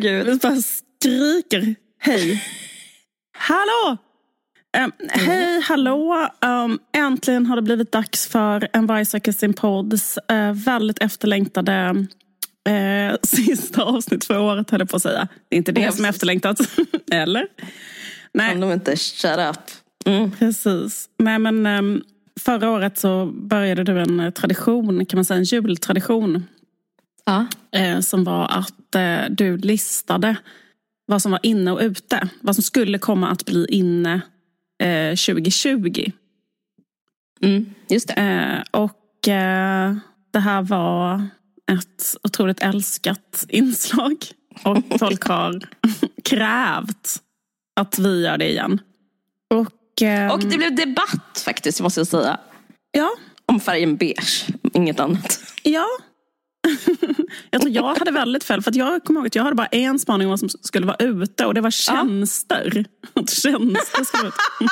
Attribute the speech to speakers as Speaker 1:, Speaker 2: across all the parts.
Speaker 1: gud.
Speaker 2: Vi bara skriker hej. Hallå! Um, hej, hallå! Um, äntligen har det blivit dags för En varg söker sin podds uh, väldigt efterlängtade uh, sista avsnitt för året, höll jag på att säga. Det är inte det som är efterlängtat. Eller? Nej.
Speaker 1: Om de inte shut up. Mm.
Speaker 2: Precis. Nej, men, ehm, förra året så började du en tradition, kan man säga en jultradition.
Speaker 1: Ja.
Speaker 2: Eh, som var att eh, du listade vad som var inne och ute. Vad som skulle komma att bli inne eh, 2020.
Speaker 1: Mm. Just det.
Speaker 2: Eh, och eh, det här var ett otroligt älskat inslag. Och folk har krävt att vi gör det igen. Och, ehm,
Speaker 1: Och det blev debatt faktiskt, måste jag säga.
Speaker 2: ja,
Speaker 1: Om färgen beige, inget annat.
Speaker 2: Ja. Jag tror jag hade väldigt fel. För att jag kommer ihåg att jag hade bara en spaning om vad som skulle vara ute. Och det var tjänster. Att tjänster skulle ute.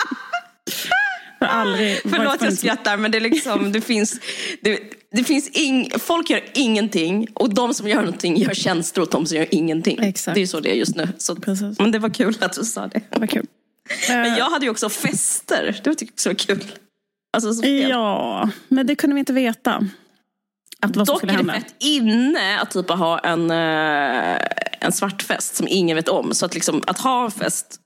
Speaker 2: För aldrig
Speaker 1: Förlåt jag skrattar men det är liksom, det finns, det, det finns ing, folk gör ingenting och de som gör någonting gör tjänster åt de som gör ingenting.
Speaker 2: Exakt.
Speaker 1: Det är så det är just nu. Så,
Speaker 2: Precis.
Speaker 1: men det var kul att du sa det.
Speaker 2: Det var kul.
Speaker 1: Men jag hade ju också fester, det tyckte jag också var kul. Alltså.
Speaker 2: Ja, men det kunde vi inte veta. Att vad
Speaker 1: Dock är det fett inne att typ ha en, eh, en svart fest som ingen vet om. Så att, liksom, att ha en fest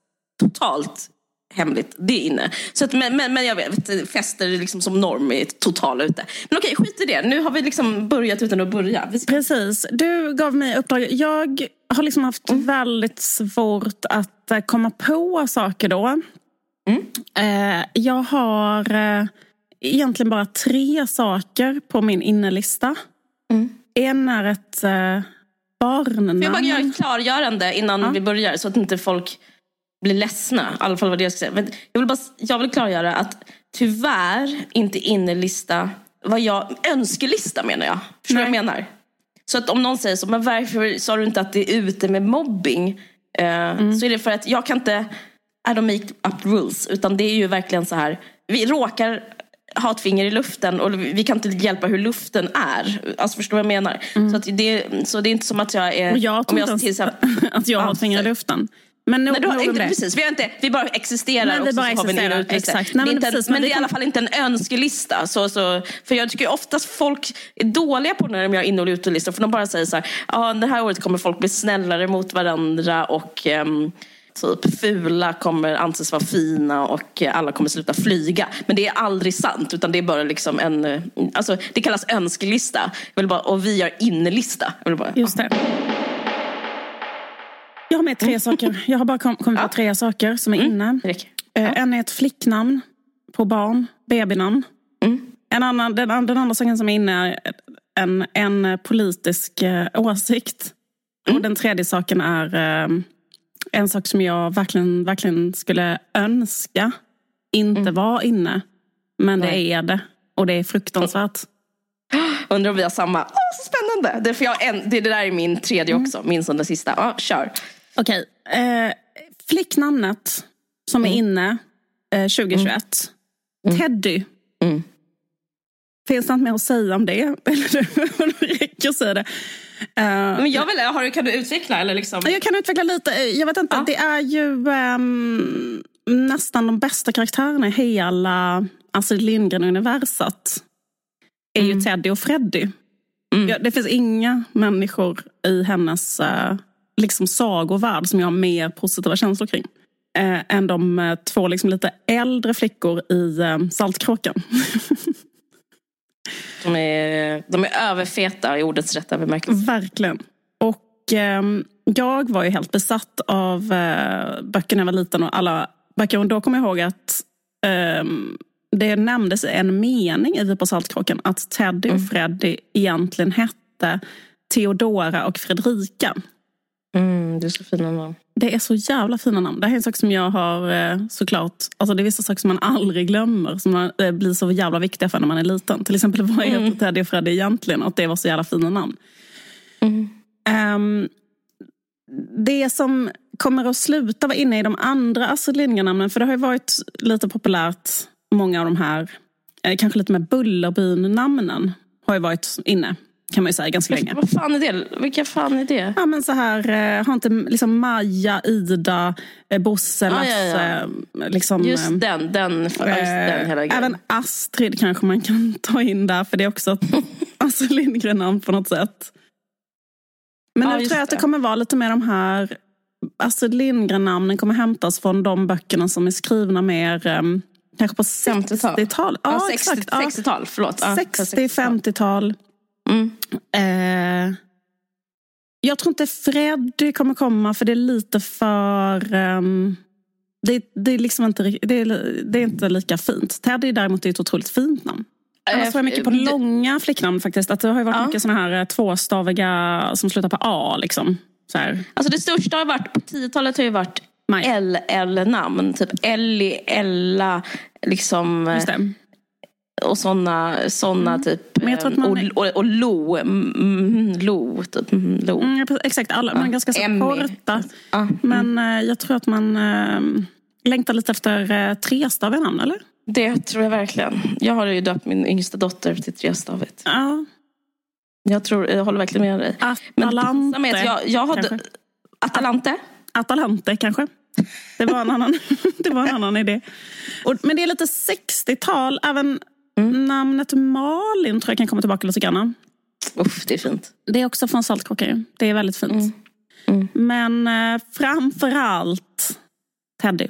Speaker 1: totalt hemligt, det är inne. Så att, men, men, men jag vet, fester är liksom som norm är total ute. Men okej, skit i det. Nu har vi liksom börjat utan att börja. Vi.
Speaker 2: Precis. Du gav mig uppdrag. Jag har liksom haft
Speaker 1: Mm.
Speaker 2: väldigt svårt att eh, komma på saker då.
Speaker 1: Mm.
Speaker 2: Eh, Jag har egentligen bara tre saker på min innelista.
Speaker 1: Mm.
Speaker 2: En är ett eh, barnnamn.
Speaker 1: Får jag bara göra ett klargörande innan
Speaker 2: Ja.
Speaker 1: vi börjar så att inte folk blir ledsna. I alla fall vad det jag ska säga. Men Jag vill, bara, jag vill klargöra att tyvärr inte innerlista, vad jag, önskelista menar jag. Förstår du vad jag menar? Så att om någon säger så, men varför sa du inte att det är ute med mobbing? Eh, Så är det för att jag kan inte, I don't make up rules. Utan det är ju verkligen så här, vi råkar ha ett finger i luften och vi kan inte hjälpa hur luften är. Alltså förstår du vad jag menar? Så, att det, så det är inte som att jag är...
Speaker 2: Och jag tror inte ens att jag har ett finger i luften. Men nog,
Speaker 1: Nej, har, inte, precis, vi, har inte, vi bara existerar
Speaker 2: Nej, vi
Speaker 1: och så har vi en
Speaker 2: exakt. Nej, men
Speaker 1: inte
Speaker 2: precis,
Speaker 1: men
Speaker 2: men
Speaker 1: det är i alla fall inte en önskelista. Så, så, för jag tycker oftast folk är dåliga på när de gör in och utelistor. För de bara säger så här, ah, det här året kommer folk bli snällare mot varandra och ehm, typ fula kommer anses vara fina och alla kommer sluta flyga. Men det är aldrig sant, utan det är bara liksom en, alltså det kallas önskelista. Jag vill bara, och vi gör innelista. Jag vill bara,
Speaker 2: Just det. Jag har med tre saker. Jag har bara kom, kommit på tre saker som är inne.
Speaker 1: det räcker.
Speaker 2: Eh, En är ett flicknamn på barn, babynamn.
Speaker 1: Mm.
Speaker 2: En annan, den, den andra saken som är inne är en, en politisk eh, åsikt.
Speaker 1: Mm.
Speaker 2: Och den tredje saken är eh, en sak som jag verkligen, verkligen skulle önska inte var inne. Men det
Speaker 1: Mm. Nej.
Speaker 2: är det. Och det är fruktansvärt.
Speaker 1: Undrar om vi har samma. Åh, så spännande! Det, för jag, en, det, det där är min tredje också, min som den sista. Ja, kör.
Speaker 2: Okej. Eh, flicknamnet som är inne eh, 2021. Teddy.
Speaker 1: Mm.
Speaker 2: Finns det något mer att säga om det? Eller det räcker att säga det. Eh,
Speaker 1: Men jag vill, har, kan du utveckla? Eller liksom?
Speaker 2: jag kan utveckla lite. Jag vet inte,
Speaker 1: Ja.
Speaker 2: det är ju ehm, nästan de bästa karaktärerna i hela Astrid Lindgren-universat. Är ju Teddy och Freddy.
Speaker 1: Mm.
Speaker 2: Ja, det finns inga människor i hennes uh, liksom sagovärld som jag har mer positiva känslor kring. eh, än de eh, två liksom lite äldre flickor i eh, Saltkråkan.
Speaker 1: De är, de är överfeta i ordets rätta bemärkelse.
Speaker 2: Verkligen. Och ehm, jag var ju helt besatt av eh, böcker när jag var liten och alla böcker. Och då kommer jag ihåg att ehm, det nämndes en mening i Vi på Saltkråkan att Teddy och Freddy egentligen hette Theodora och Fredrika.
Speaker 1: Mm, det är så fina namn.
Speaker 2: Det är så jävla fina namn. Det här är en sak som jag har eh, såklart, alltså det är vissa saker som man aldrig glömmer. Som man, eh, blir så jävla viktiga för när man är liten. Till exempel vad heter Teddy och Freddy egentligen? Och att det var så jävla fina namn.
Speaker 1: Mm.
Speaker 2: Ehm, det som kommer att sluta vara inne i de andra Astrid Lindgren-namnen, för det har ju varit lite populärt, många av de här, eh, kanske lite med Bullerbyn-namnen har ju varit inne. Kan man ju säga ganska länge.
Speaker 1: Vad fan är det? Vilka fan är det?
Speaker 2: Ja men så här, eh, har inte liksom Maja, Ida, eh, Bosse,
Speaker 1: Ah,
Speaker 2: Lasse,
Speaker 1: ja, ja.
Speaker 2: liksom...
Speaker 1: Just
Speaker 2: eh,
Speaker 1: den, den, just den hela
Speaker 2: Eh,
Speaker 1: grejen.
Speaker 2: Även Astrid kanske man kan ta in där, för det är också ett Astrid Lindgren-namn på något sätt. Men
Speaker 1: Ja,
Speaker 2: nu tror jag att det kommer vara lite mer de här Astrid Lindgren-namnen kommer hämtas från de böckerna som är skrivna mer um, kanske på
Speaker 1: 50-tal.
Speaker 2: 60-tal. Ja,
Speaker 1: Ja, 60,
Speaker 2: exakt. Ja.
Speaker 1: 60-tal, förlåt. Ja,
Speaker 2: 60-50-tal.
Speaker 1: Mm.
Speaker 2: Eh, jag tror inte Freddy kommer komma för det är lite för... ehm, det, det, är liksom inte, det, är, det är inte lika fint. Teddy däremot är ett otroligt fint namn. Annars tror jag mycket på
Speaker 1: Eh,
Speaker 2: långa flicknamn faktiskt. Att det har ju varit
Speaker 1: Ja.
Speaker 2: mycket såna här eh, tvåstaviga som slutar på A. Liksom. Så här.
Speaker 1: Alltså det största har varit, på 10-talet har ju varit. LL-namn. Typ Ellie, Ella, liksom. Och såna, såna typ.
Speaker 2: Men jag tror att man-
Speaker 1: och, och, och Lo, mm, mm, Lo, typ. Mm, Lo.
Speaker 2: Mm, ja, exakt, alla, men ganska så
Speaker 1: Emmy.
Speaker 2: korta.
Speaker 1: Ja.
Speaker 2: Men eh, jag tror att man eh, längtar lite efter uh, trestaviga namn, eller?
Speaker 1: Det tror jag verkligen. Jag har ju döpt min yngsta dotter till trestavigt.
Speaker 2: Ja.
Speaker 1: Jag, tror, jag håller verkligen med dig. Men
Speaker 2: Atalante.
Speaker 1: pinsamhet, jag, jag
Speaker 2: kanske.
Speaker 1: Atalante?
Speaker 2: Atalante kanske. Det var en annan, det var en annan idé. Och, men det är lite 60-tal. Även namnet Malin tror jag kan komma tillbaka lite grann.
Speaker 1: Uff, det är fint.
Speaker 2: Det är också från Saltkråka ju. Det är väldigt fint.
Speaker 1: Mm.
Speaker 2: Men eh, framför allt Teddy.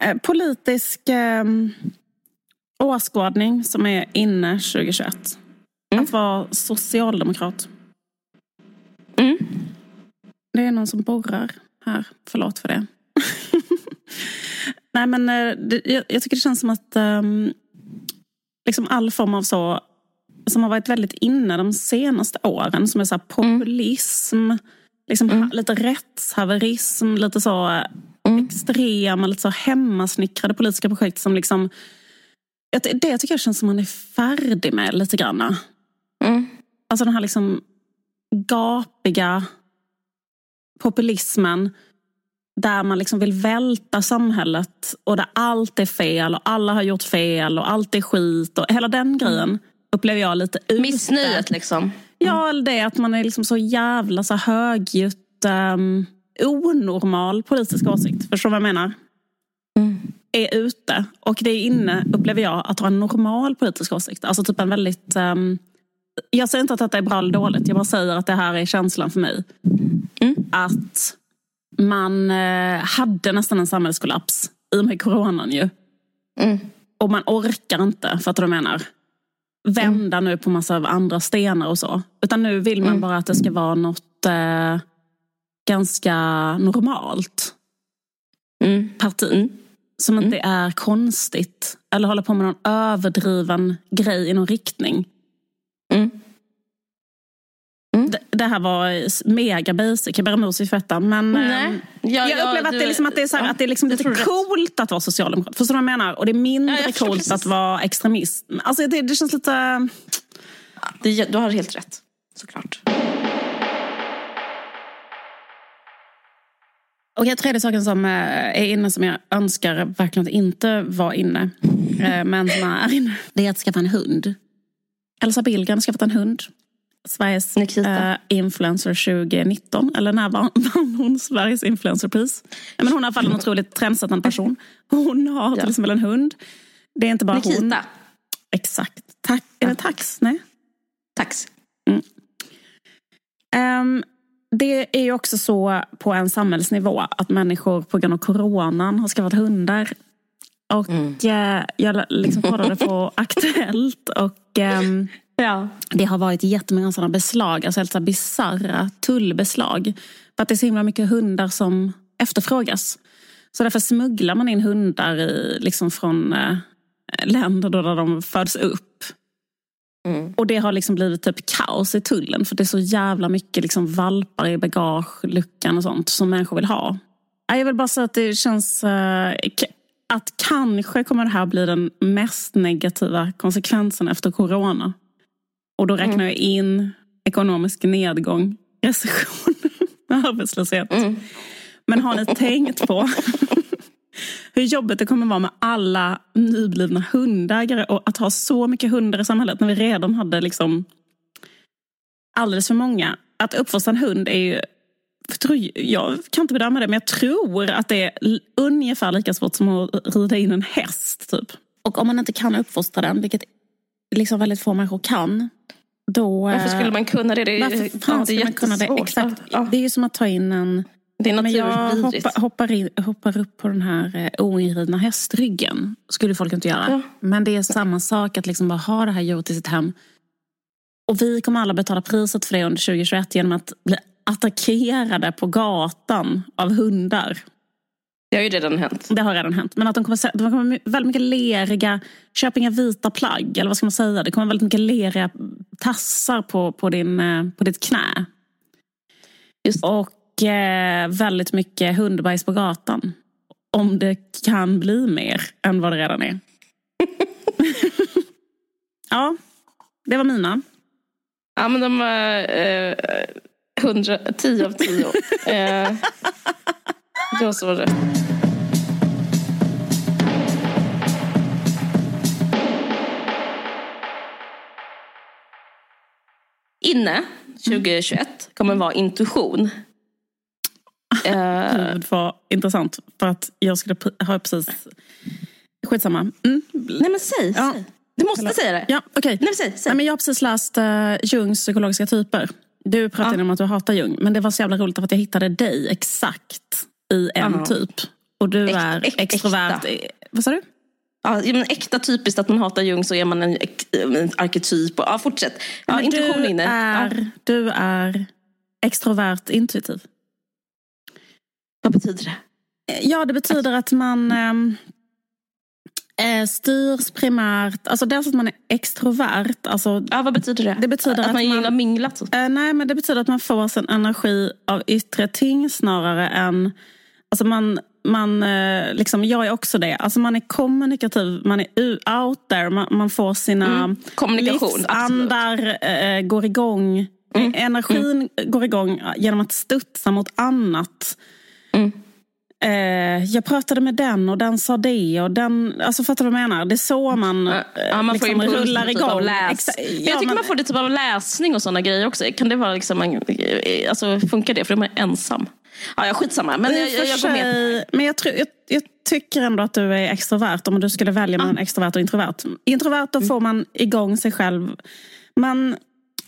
Speaker 2: Eh, politisk eh, åskådning som är inne 2021.
Speaker 1: Mm.
Speaker 2: Att vara socialdemokrat.
Speaker 1: Mm.
Speaker 2: Det är någon som borrar här. Förlåt för det. Nej men eh, det, jag, jag tycker det känns som att ehm, liksom all form av så som har varit väldigt inne de senaste åren som är så här populism, liksom ha, lite rättshaverism, lite så eh, extrema, lite så hemmasnickrade politiska projekt som liksom det tycker jag känns som man är färdig med lite grann.
Speaker 1: Mm.
Speaker 2: Alltså den här liksom gapiga populismen där man liksom vill välta samhället och där allt är fel och alla har gjort fel och allt är skit och hela den grejen upplever jag lite ute.
Speaker 1: Missnöjet liksom.
Speaker 2: Ja, eller det att man är liksom så jävla så högljutt um, onormal politisk åsikt. Förstår du vad jag menar? Är ute och det är inne, upplever jag, att ha en normal politisk åsikt. Alltså typ en väldigt... ehm, jag säger inte att detta är bra eller dåligt, jag bara säger att det här är känslan för mig. Att man eh, hade nästan en samhällskollaps i och med coronan ju.
Speaker 1: Mm.
Speaker 2: Och man orkar inte, fattar du vad jag menar? Vända nu på massa andra stenar och så. Utan nu vill man bara att det ska vara något eh, ganska normalt
Speaker 1: Mm.
Speaker 2: parti. Som inte är konstigt. Eller håller på med någon överdriven grej i någon riktning.
Speaker 1: Mm.
Speaker 2: Det, det här var mega basic, jag ber om ursäkt för detta. Men
Speaker 1: Nej.
Speaker 2: jag,
Speaker 1: Ja, ja,
Speaker 2: upplever att det är, liksom, att det är, så här,
Speaker 1: ja,
Speaker 2: att det är liksom
Speaker 1: jag
Speaker 2: lite coolt att vara socialdemokrat. Förstår du vad jag menar? Och det är mindre
Speaker 1: Ja, jag
Speaker 2: coolt
Speaker 1: precis.
Speaker 2: att vara extremist. Alltså det, det känns lite...
Speaker 1: Det, du har helt rätt. Såklart.
Speaker 2: Den tredje saken som eh, är inne som jag önskar verkligen att inte var inne. Men som är inne. Det är att skaffa en hund. Elsa Billgren har skaffat en hund. Sveriges eh, influencer 2019. Eller när vann, vann hon Sveriges influencerpris? Ja, men hon är i alla fall en otroligt trendsättande person. Hon har till exempel en hund. Det är inte bara hon.
Speaker 1: Nikita.
Speaker 2: Exakt. Tack. Är det tax? Nej.
Speaker 1: Tax.
Speaker 2: Ehm, det är ju också så på en samhällsnivå att människor på grund av coronan har skaffat hundar. Och eh, jag liksom kollade på Aktuellt och ehm,
Speaker 1: Ja.
Speaker 2: det har varit jättemånga sådana beslag, alltså helt så här bisarra tullbeslag. För att det är så himla mycket hundar som efterfrågas. Så därför smugglar man in hundar i, liksom från eh, länder då där de föds upp.
Speaker 1: Mm.
Speaker 2: Och det har liksom blivit typ kaos i tullen för det är så jävla mycket liksom valpar i bagageluckan och sånt som människor vill ha. Jag vill bara säga att det känns eh, att kanske kommer det här bli den mest negativa konsekvensen efter corona. Och då räknar jag in ekonomisk nedgång, recession, arbetslöshet.
Speaker 1: Mm.
Speaker 2: Men har ni tänkt på hur jobbigt det kommer vara med alla nyblivna hundägare och att ha så mycket hundar i samhället när vi redan hade liksom alldeles för många. Att uppfostra en hund är ju jag kan inte bedöma det, men jag tror att det är ungefär lika svårt som att rida in en häst. Typ. Och om man inte kan uppfostra den, vilket liksom väldigt få människor kan, då...
Speaker 1: Varför skulle man kunna det? det är,
Speaker 2: varför fan skulle man kunna det? Exakt. Ja. Det är ju som att ta in en...
Speaker 1: Det är
Speaker 2: men jag hoppar, hoppar, in, hoppar, upp på den här eh, oinridna hästryggen. skulle folk inte göra. Ja. Men det är samma sak att liksom bara ha det här djuret i sitt hem. Och vi kommer alla betala priset för det under 2021 genom att bli attackerade på gatan av hundar.
Speaker 1: Det har ju redan hänt.
Speaker 2: Det har redan hänt. Men att de kommer, de kommer väldigt mycket leriga, köp inga vita plagg. Eller vad ska man säga? Det kommer väldigt mycket leriga tassar på, på, din, eh, på ditt knä. Just. Och eh, väldigt mycket hundbajs på gatan. Om det kan bli mer än vad det redan är. ja, det var mina.
Speaker 1: Ja, men de var eh, 110 av 10. eh, har så rätt. Inne 2021 kommer vara intuition.
Speaker 2: Eh, Gud vad intressant. För att jag skulle ha precis... Skitsamma. Mm.
Speaker 1: Nej men säg. Ja. säg. Du måste Eller... säga det.
Speaker 2: Ja, okay.
Speaker 1: Nej, säg, säg.
Speaker 2: Nej, men jag har precis läst uh, Jungs psykologiska typer. Du pratade ja. om att du hatar Jung. Men det var så jävla roligt för att jag hittade dig exakt i en Aha. typ. Och du är äk, extrovert. Äkta. Vad sa du?
Speaker 1: Ja, men äkta typiskt att man hatar Jung så är man en, en arketyp. Och, ja, fortsätt. Ja, intuition
Speaker 2: du, är, ja. du är extrovert intuitiv.
Speaker 1: Vad betyder det?
Speaker 2: Ja, det betyder att man ehm, eh, styrs primärt, alltså dels att man är extrovert. Alltså,
Speaker 1: ja, vad betyder det?
Speaker 2: det betyder
Speaker 1: att, att man gillar minglat?
Speaker 2: Eh, nej, men det betyder att man får sin energi av yttre ting snarare än... Alltså man, man, eh, liksom, jag är också det. Alltså man är kommunikativ, man är out there, man, man får sina mm.
Speaker 1: Kommunikation,
Speaker 2: livsandar eh, går igång. Mm. Energin mm. går igång genom att studsa mot annat. Mm. Eh, jag pratade med den och den sa det. Och den, alltså fattar du vad jag menar? Det är så man,
Speaker 1: ja, man liksom får rullar typ igång. Läs. Ja, jag tycker man, man får det typ av läsning och sådana grejer också. Kan det vara liksom, alltså, funkar det? För då är man ensam. Ja, jag skitsamma. Men jag, jag, jag går med.
Speaker 2: Men jag, tror, jag, jag, tycker ändå att du är extrovert om du skulle välja mellan ja. extrovert och introvert. Introvert då mm. får man igång sig själv. Man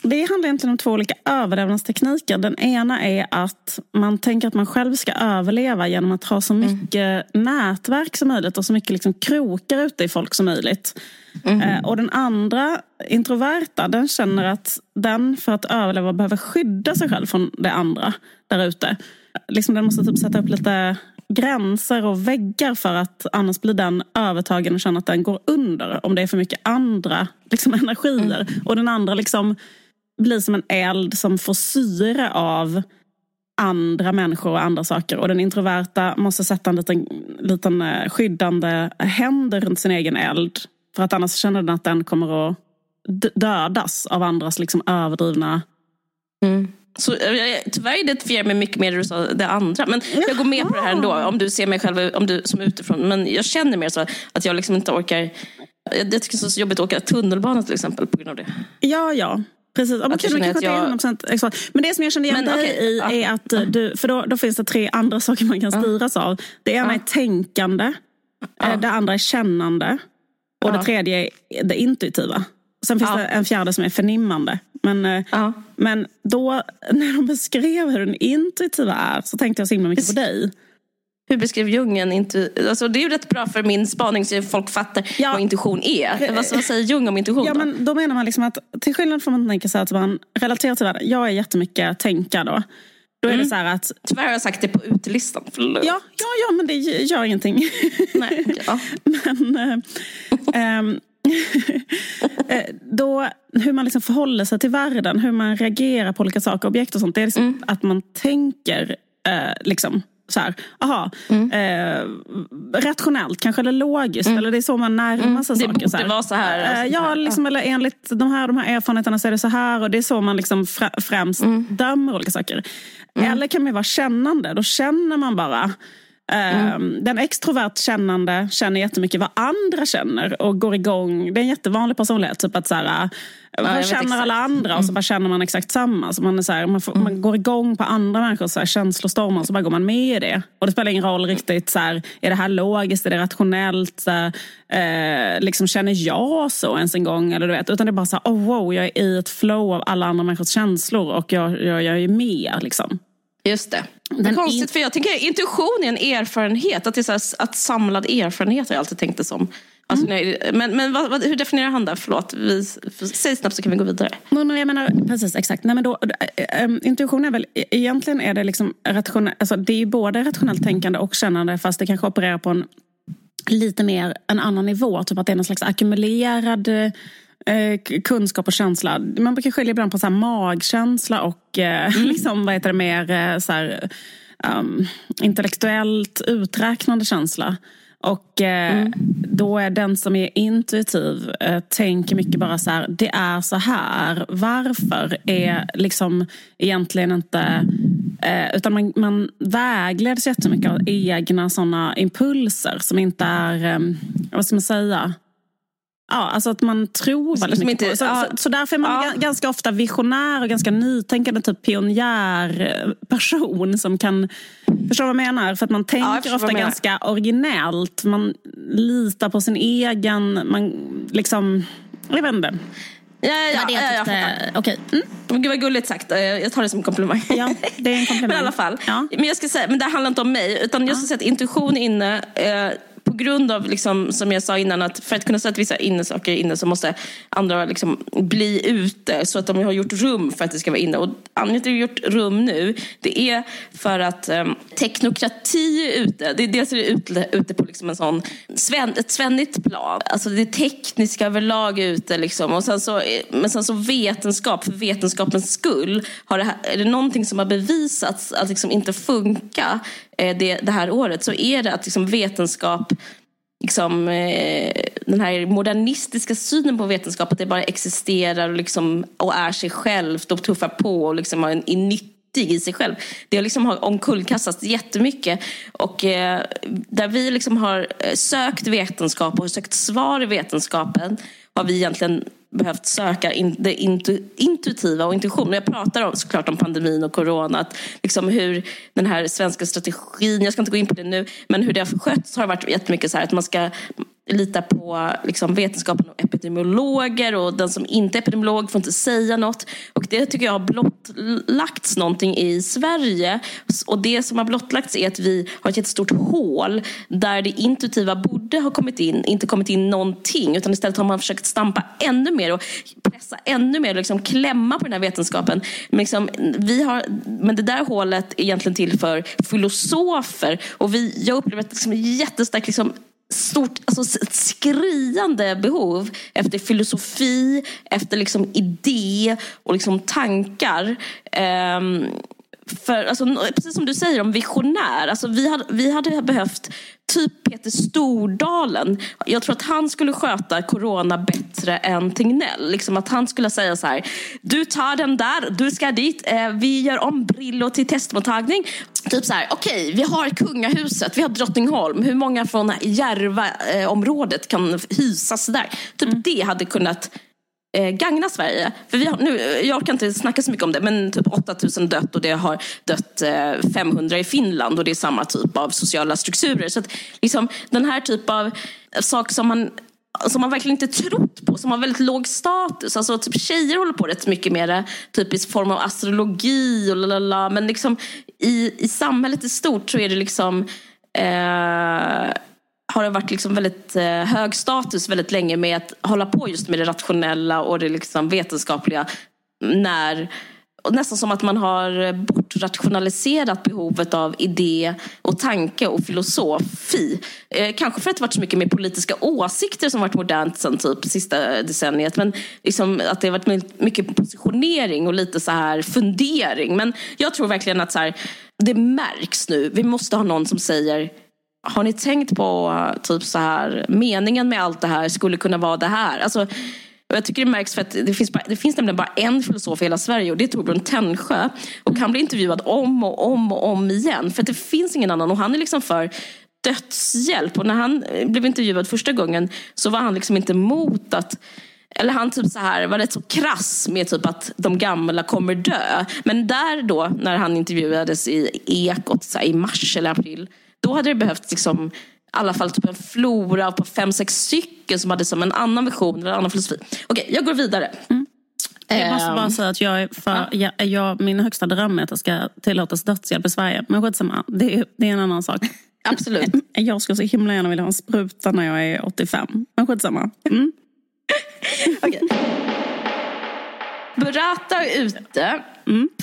Speaker 2: det handlar egentligen om två olika överlevnadstekniker. Den ena är att man tänker att man själv ska överleva genom att ha så mm. mycket mm. nätverk som möjligt och så mycket liksom krokar ute i folk som möjligt. Mm. Eh, och den andra, introverta, den känner att den för att överleva behöver skydda sig själv från det andra där ute. Liksom den måste typ sätta upp lite gränser och väggar för att annars blir den övertagen och känner att den går under om det är för mycket andra liksom, energier. Mm. Och den andra liksom blir som en eld som får syre av andra människor och andra saker. Och den introverta måste sätta en liten, liten eh, skyddande händer runt sin egen eld. För att annars känner den att den kommer att dödas av andras liksom överdrivna...
Speaker 1: Mm. Så, tyvärr identifierar jag mig mycket mer med det andra. Men jag går med på det här ändå. Om du ser mig själv om du, som utifrån. Men jag känner mer så att jag liksom inte orkar... Jag tycker det är så jobbigt att åka tunnelbana till exempel på grund av det.
Speaker 2: Ja, ja. Precis, att okay, men, jag... 100% men det som jag kände igen dig okay, i ja, är att du, för då, då finns det tre andra saker man kan styras ja. av. Det ena ja. är tänkande, ja. det andra är kännande och det tredje är det intuitiva. Sen finns det en fjärde som är förnimmande. Men, eh, men då när de beskrev hur den intuitiva är så tänkte jag så himla mycket på dig
Speaker 1: hur beskrev Jung inte... Alltså det är ju rätt bra för min spaning så folk fattar ja. vad intuition är. Vad, vad säger Jung om intuition?
Speaker 2: Ja, då? Men då menar man liksom att till skillnad från att man tänker sig att man relaterar till världen. Jag är jättemycket tänka då. Då är mm. det så att...
Speaker 1: Tyvärr har jag sagt det på utelistan.
Speaker 2: Ja, ja, ja, men det gör ingenting.
Speaker 1: Nej, okay, ja.
Speaker 2: men, äh, ähm, då, hur man liksom förhåller sig till världen, hur man reagerar på olika saker, objekt och sånt. Det är liksom mm. att man tänker äh, liksom, så här, aha, mm. eh, rationellt kanske eller logiskt. Mm. Eller det är så man närmar mm. sig
Speaker 1: mm.
Speaker 2: saker.
Speaker 1: Det borde vara så här.
Speaker 2: Eh, alltså, ja, liksom, eller enligt de här, de här erfarenheterna så är det så här. Och det är så man liksom främst mm. dömer olika saker. Mm. Eller kan man vara kännande. Då känner man bara Mm. Den extrovert kännande känner jättemycket vad andra känner och går igång. Det är en jättevanlig personlighet. Typ att så här, ja, vad känner exakt. alla andra? Och så mm. bara känner man exakt samma. Så man, är så här, man, får, mm. man går igång på andra människors så här, känslostormar och så bara går man med i det. Och det spelar ingen roll riktigt. Så här, är det här logiskt? Är det rationellt? Så här, eh, liksom, känner jag så ens en gång? Eller, du vet, utan det är bara så här, oh, wow, jag är i ett flow av alla andra människors känslor och jag, jag, jag är med. Liksom.
Speaker 1: Just det. Är konstigt, för jag tänker intuition är en erfarenhet. Att det är så att samlad erfarenhet har jag alltid tänkt det som. Alltså, mm. nej, men men vad, vad, hur definierar han det? Förlåt, vi, säg snabbt så kan vi gå vidare.
Speaker 2: Men, jag menar, precis, exakt. Nej, men då, äh, intuition är väl, e-, egentligen är det liksom rationell, alltså, det är både rationellt tänkande och kännande fast det kanske opererar på en lite mer en annan nivå. Typ att det är någon slags ackumulerad eh, kunskap och känsla. Man brukar skilja ibland på så här magkänsla och eh, mm. liksom, vad heter det, mer eh, så här, um, intellektuellt uträknande känsla. Och eh, mm. då är den som är intuitiv eh, tänker mycket bara så här, det är så här. Varför är liksom egentligen inte... Eh, utan man, man vägleds jättemycket av egna såna impulser som inte är, eh, vad ska man säga, Ja, alltså att man tror väldigt mycket inte, på så, ja, så, därför är man ja. ganska ofta visionär och ganska nytänkande, typ pionjärperson som kan Förstår vad jag menar? För att man tänker ofta ganska originellt. Man litar på sin egen, man liksom, jag vet inte.
Speaker 1: Ja, ja, ja, ja, ja
Speaker 2: Okej. Okay. Mm.
Speaker 1: Gud vad gulligt sagt. Jag tar det som en komplimang.
Speaker 2: Ja, det är en komplimang.
Speaker 1: men i alla fall. Ja. Men jag ska säga, men det handlar inte om mig. Utan jag ska säga att intuition inne eh, på grund av, liksom, som jag sa innan, att för att kunna sätta vissa innesaker inne så måste andra liksom bli ute så att de har gjort rum för att det ska vara inne. Och anledningen till att vi har gjort rum nu, det är för att um, teknokrati är ute. Det är dels är det ute, ute på liksom en sån, sven, ett svennigt plan. Alltså det tekniska överlag är ute. Liksom. Och sen så, eh, men sen så vetenskap, för vetenskapens skull, har det här, är det någonting som har bevisats att liksom inte funka Eh, det, det här året så är det att liksom vetenskap liksom, eh, den här modernistiska synen på vetenskap, att det bara existerar och, liksom, och är sig självt och tuffar på och liksom är, är nyttig i sig själv. Det har liksom omkullkastats jättemycket. Och eh, där vi liksom har eh, sökt vetenskap och sökt svar i vetenskapen har vi egentligen behövt söka in, det intu, intuitiva och intuition. Jag pratar om, såklart om pandemin och corona. Att liksom hur den här svenska strategin, jag ska inte gå in på det nu, men hur det har skötts har varit jättemycket så här att man ska litar på liksom, vetenskapen och epidemiologer och den som inte är epidemiolog får inte säga något. Och det tycker jag har blottlagts någonting i Sverige. Och det som har blottlagts är att vi har ett jättestort hål där det intuitiva borde ha kommit in, inte kommit in någonting. Utan istället har man försökt stampa ännu mer och pressa ännu mer och liksom klämma på den här vetenskapen. Men, liksom, vi har, men det där hålet är egentligen till för filosofer. Och vi, jag upplever ett liksom, jättestarkt liksom, stort, alltså ett skriande behov efter filosofi, efter liksom idé och liksom tankar. Um, för, alltså, precis som du säger om visionär. Alltså, vi, hade, vi hade behövt typ Peter Stordalen. Jag tror att han skulle sköta corona bättre än Tegnell. Liksom att han skulle säga så här. Du tar den där, du ska dit. Eh, vi gör om Brillo till testmottagning. Typ så här, okej, okay, vi har kungahuset, vi har Drottningholm. Hur många från Järva-området kan hysas där? Typ mm. det hade kunnat eh, gagna Sverige. För vi har, nu, jag orkar inte snacka så mycket om det, men typ 8000 dött och det har dött eh, 500 i Finland och det är samma typ av sociala strukturer. Så att, liksom, den här typ av saker som man som man verkligen inte trott på, som har väldigt låg status. Alltså, typ tjejer håller på rätt mycket med det, typ i form av astrologi och lalala. Men liksom, i, i samhället i stort så är det liksom eh, har det varit liksom väldigt eh, hög status väldigt länge med att hålla på just med det rationella och det liksom vetenskapliga. När, nästan som att man har bortrationaliserat behovet av idé och tanke och filosofi. Eh, kanske för att det varit så mycket med politiska åsikter som varit modernt sen typ sista decenniet. Men liksom att det har varit mycket positionering och lite så här fundering. Men jag tror verkligen att så här, det märks nu. Vi måste ha någon som säger har ni tänkt på typ så här, meningen med allt det här skulle kunna vara det här? Alltså, jag tycker det märks för att det finns, bara, det finns nämligen bara en filosof i hela Sverige och det är Torbjörn Tännsjö. Och han blir intervjuad om och om och om igen. För att det finns ingen annan och han är liksom för dödshjälp. Och när han eh, blev intervjuad första gången så var han liksom inte emot att eller han typ så här var rätt så krass med typ att de gamla kommer dö. Men där då, när han intervjuades i Ekot så här, i mars eller april, då hade det behövts liksom i alla fall typ en flora på fem, sex stycken som hade som en annan vision eller en annan filosofi. Okej, jag går vidare.
Speaker 2: Mm. Jag måste bara
Speaker 1: Ehm,
Speaker 2: säga att jag för, jag, jag, min högsta dröm är att det ska tillåtas dödshjälp i Sverige. Men skitsamma, det är, det är en annan sak.
Speaker 1: Absolut.
Speaker 2: Jag skulle så himla gärna vilja ha en spruta när jag är 85. Men skitsamma. Mm.
Speaker 1: Okej. Burrata är ute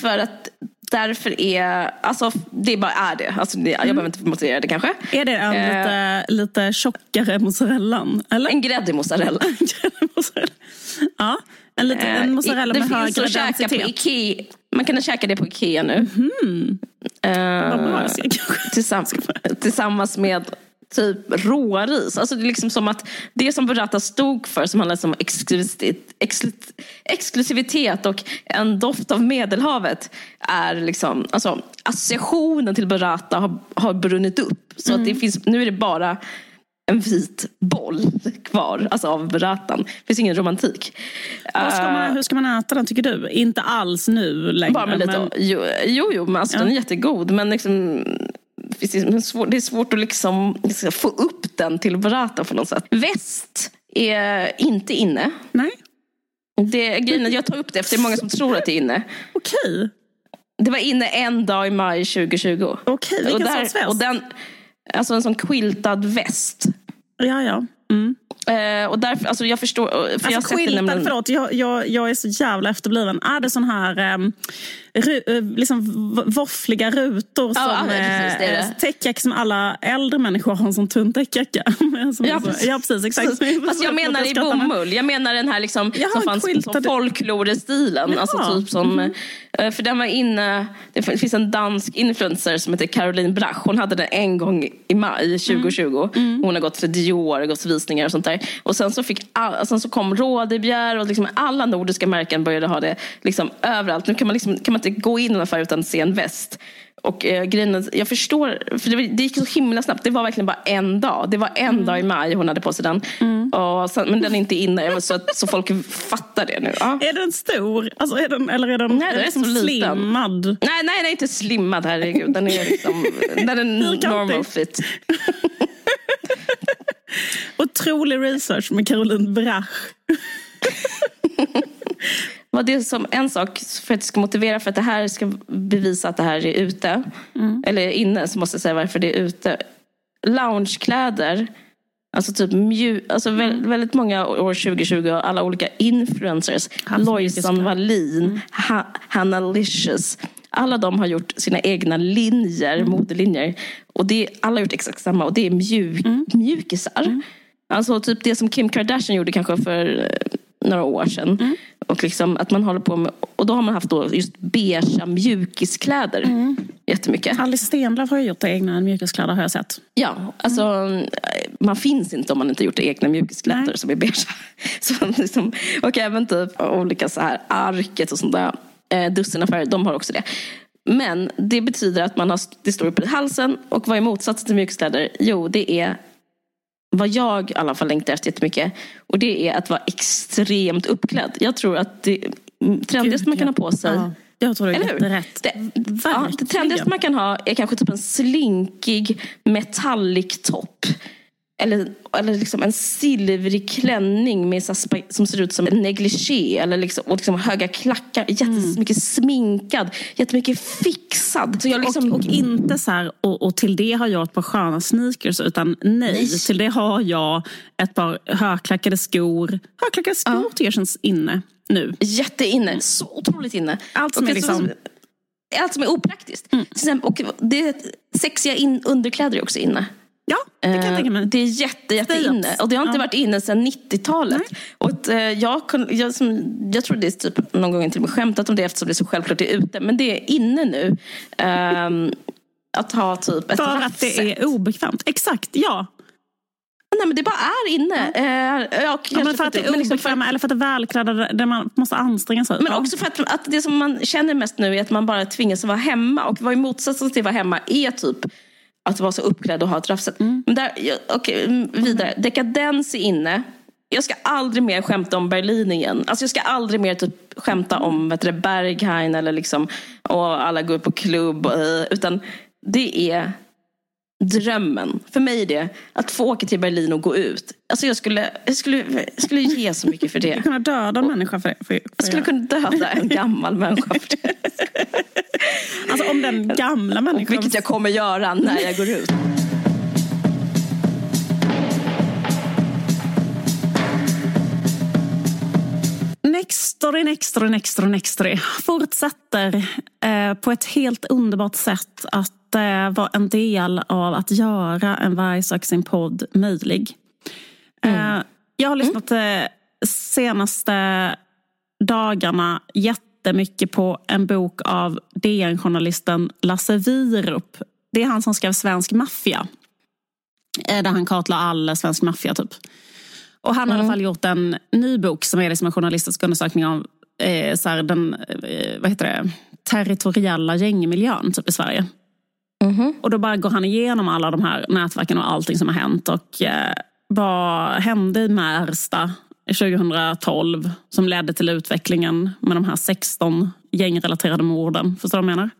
Speaker 1: för att därför är, alltså det bara är det. Alltså, det jag behöver inte motivera det kanske.
Speaker 2: Är det en
Speaker 1: Eh.
Speaker 2: lite, lite tjockare mozzarellan? Eller?
Speaker 1: En gräddig mozzarella.
Speaker 2: Ja, en, lite, en mozzarella
Speaker 1: det
Speaker 2: med
Speaker 1: finns
Speaker 2: högre
Speaker 1: att käka på
Speaker 2: densitet.
Speaker 1: Ikea. Man kan käka det på Ikea nu. Eh,
Speaker 2: Vad bra jag kanske.
Speaker 1: tillsammans, tillsammans med typ råris. Alltså det är liksom som att det som burrata stod för som handlar om exklusivitet, exklu- exklusivitet och en doft av medelhavet är liksom, alltså associationen till burrata har, har brunnit upp. Så att det finns, nu är det bara en vit boll kvar alltså av burratan. Det finns ingen romantik.
Speaker 2: Ska
Speaker 1: Eh,
Speaker 2: man, hur ska man äta den tycker du? Inte alls nu längre.
Speaker 1: bara med lite,
Speaker 2: men,
Speaker 1: jo, jo, jo, men alltså,
Speaker 2: Ja.
Speaker 1: den är jättegod. Men liksom, det är svårt, att liksom, få upp den till burrata på något sätt. Väst är inte inne.
Speaker 2: nej,
Speaker 1: Det, grejen jag tar upp det för det är många som tror att det är inne.
Speaker 2: okej.
Speaker 1: Det var inne en dag i maj 2020.
Speaker 2: Okej, vilken
Speaker 1: och,
Speaker 2: sorts väst?
Speaker 1: och den, Alltså en sån quiltad väst.
Speaker 2: Ja, ja. Mm.
Speaker 1: Eh, och därför, alltså jag förstår, för jag
Speaker 2: Alltså
Speaker 1: det
Speaker 2: skyltar,
Speaker 1: nämligen-
Speaker 2: förlåt, jag, jag, jag är så jävla efterbliven. Är det sån här um, ru, eh, liksom våffliga rutor
Speaker 1: Ja,
Speaker 2: som
Speaker 1: ja, precis,
Speaker 2: eh, som alla äldre människor har en sån tunn täckjacka?
Speaker 1: Ja, precis.
Speaker 2: ja, precis. Exakt.
Speaker 1: Fast jag menar i bomull. Jag menar den här liksom,
Speaker 2: Jaha,
Speaker 1: som fanns som folklorestilen.
Speaker 2: Jaha.
Speaker 1: Alltså typ som, eh, för den var inne, det finns en dansk influencer som heter Caroline Brach. Hon hade den en gång i maj 2020. Hon har gått för Dior, gått visningar och sånt där. Och sen så, fick all, sen så kom Rådebjer och liksom alla nordiska märken började ha det liksom överallt. Nu kan man, liksom, kan man inte gå in i en affär utan att se en väst. Och eh, grejen är, jag förstår, för det, det gick så himla snabbt. Det var verkligen bara en dag. Det var en dag i maj hon hade på sig den. Och sen, men den är inte inne, så, att, så folk fattar det nu. Ja.
Speaker 2: Är den stor? Alltså, är den, eller är den,
Speaker 1: Nej, den är
Speaker 2: liksom
Speaker 1: så liten.
Speaker 2: slimmad?
Speaker 1: Nej, nej, nej, inte slimmad, herregud. Den är liksom, den är normal fit.
Speaker 2: Otrolig research med Caroline Brach.
Speaker 1: Var det som en sak för att det ska motivera för att det här ska bevisa att det här är ute. Eller inne så måste jag säga varför det är ute. Loungekläder. Alltså typ mju, alltså vä- väldigt många år 2020 alla olika influencers. Lojsan Wallin, ha, Hanna Licious. Alla de har gjort sina egna linjer, modelinjer. Och det, alla har gjort exakt samma och det är mjuk, mjukisar. Alltså typ det som Kim Kardashian gjorde kanske för några år sedan. Och liksom att man håller på med, och då har man haft då just beigea mjukiskläder. Jättemycket.
Speaker 2: Alice Stenlöf har ju gjort egna mjukiskläder har jag sett.
Speaker 1: Ja, alltså eh, man finns inte om man inte gjort egna mjukiskläder
Speaker 2: Nej.
Speaker 1: som är beigea. Så liksom, och även typ olika så här arket och sånt där. Eh, dussinaffärer, de har också det. Men det betyder att man har, det står uppe i halsen och vad är motsatsen till mjukiskläder? Jo, det är vad jag i alla fall längtar efter jättemycket. Och det är att vara extremt uppklädd. Jag tror att det trendigaste
Speaker 2: Gud,
Speaker 1: man kan
Speaker 2: ja.
Speaker 1: ha på sig
Speaker 2: Ja, jag tror du
Speaker 1: hur?
Speaker 2: jätterätt.
Speaker 1: Det, ja, det trendigaste man kan ha är kanske typ en slinkig metallic topp. Eller, eller liksom en silvrig klänning med som ser ut som en negligé. Eller liksom, och liksom höga klackar. Jättemycket sminkad. Jättemycket fixad. Så jag liksom,
Speaker 2: och, och inte så här, och, och till det har jag ett par sköna sneakers, utan nej,
Speaker 1: Nej.
Speaker 2: till det har jag ett par högklackade skor. Högklackade skor tycker jag känns inne nu.
Speaker 1: Jätteinne. Så otroligt inne.
Speaker 2: Allt som
Speaker 1: Och
Speaker 2: är liksom-
Speaker 1: Allt som är opraktiskt. Exempel, och det, sexiga in, underkläder är också inne.
Speaker 2: Ja, det kan jag tänka mig.
Speaker 1: Eh, Det är jätte, jätte inne. Och det har inte
Speaker 2: Ja.
Speaker 1: varit inne sedan 90-talet. Och eh, jag, jag, som, jag tror det är typ någon gång till och med skämtat om det eftersom det är så självklart det är ute. Men det är inne nu. ehm, att ha typ ett
Speaker 2: För att det är obekvämt. Exakt, ja.
Speaker 1: Nej men det bara är inne. Ja. Eh,
Speaker 2: ja, ja, men för att det är liksom obekväma för... eller för att det är välklädda där man måste anstränga sig.
Speaker 1: Men också för att, att det som man känner mest nu är att man bara tvingas vara hemma. Och vad i motsatsen till att vara hemma är typ att vara så uppklädd och ha ett raffset. Mm. Men där, okay, vidare. Dekadens är inne. Jag ska aldrig mer skämta om Berlin igen. Alltså jag ska aldrig mer typ skämta om vet du, Berghain eller liksom och alla går på klubb. Utan det är drömmen. För mig är det att få åka till Berlin och gå ut. Alltså jag skulle, jag skulle, jag skulle ge så mycket för det. Du
Speaker 2: skulle kunna döda en människa för det. För, för
Speaker 1: jag skulle kunna döda en gammal människa för det.
Speaker 2: Om den gamla människan...
Speaker 1: Vilket jag kommer göra när jag går ut.
Speaker 2: Nextory, Nextory, Nextory, Nextory fortsätter eh, på ett helt underbart sätt att eh, vara en del av att göra en Varg sin podd möjlig. Mm. Eh, jag har lyssnat mm. senaste dagarna jättemycket på en bok av DN-journalisten Lasse Wierup. Det är han som skrev Svensk maffia. Eh, där han kartlade all svensk maffia typ. Och han har mm. i alla fall gjort en ny bok som är liksom en journalistisk undersökning av eh, så här, den eh, vad heter det, territoriella gängmiljön typ, i Sverige. Mm. Och då bara går han igenom alla de här nätverken och allting som har hänt. Och eh, vad hände i Märsta 2012 som ledde till utvecklingen med de här 16 gängrelaterade morden. Förstår du vad jag menar?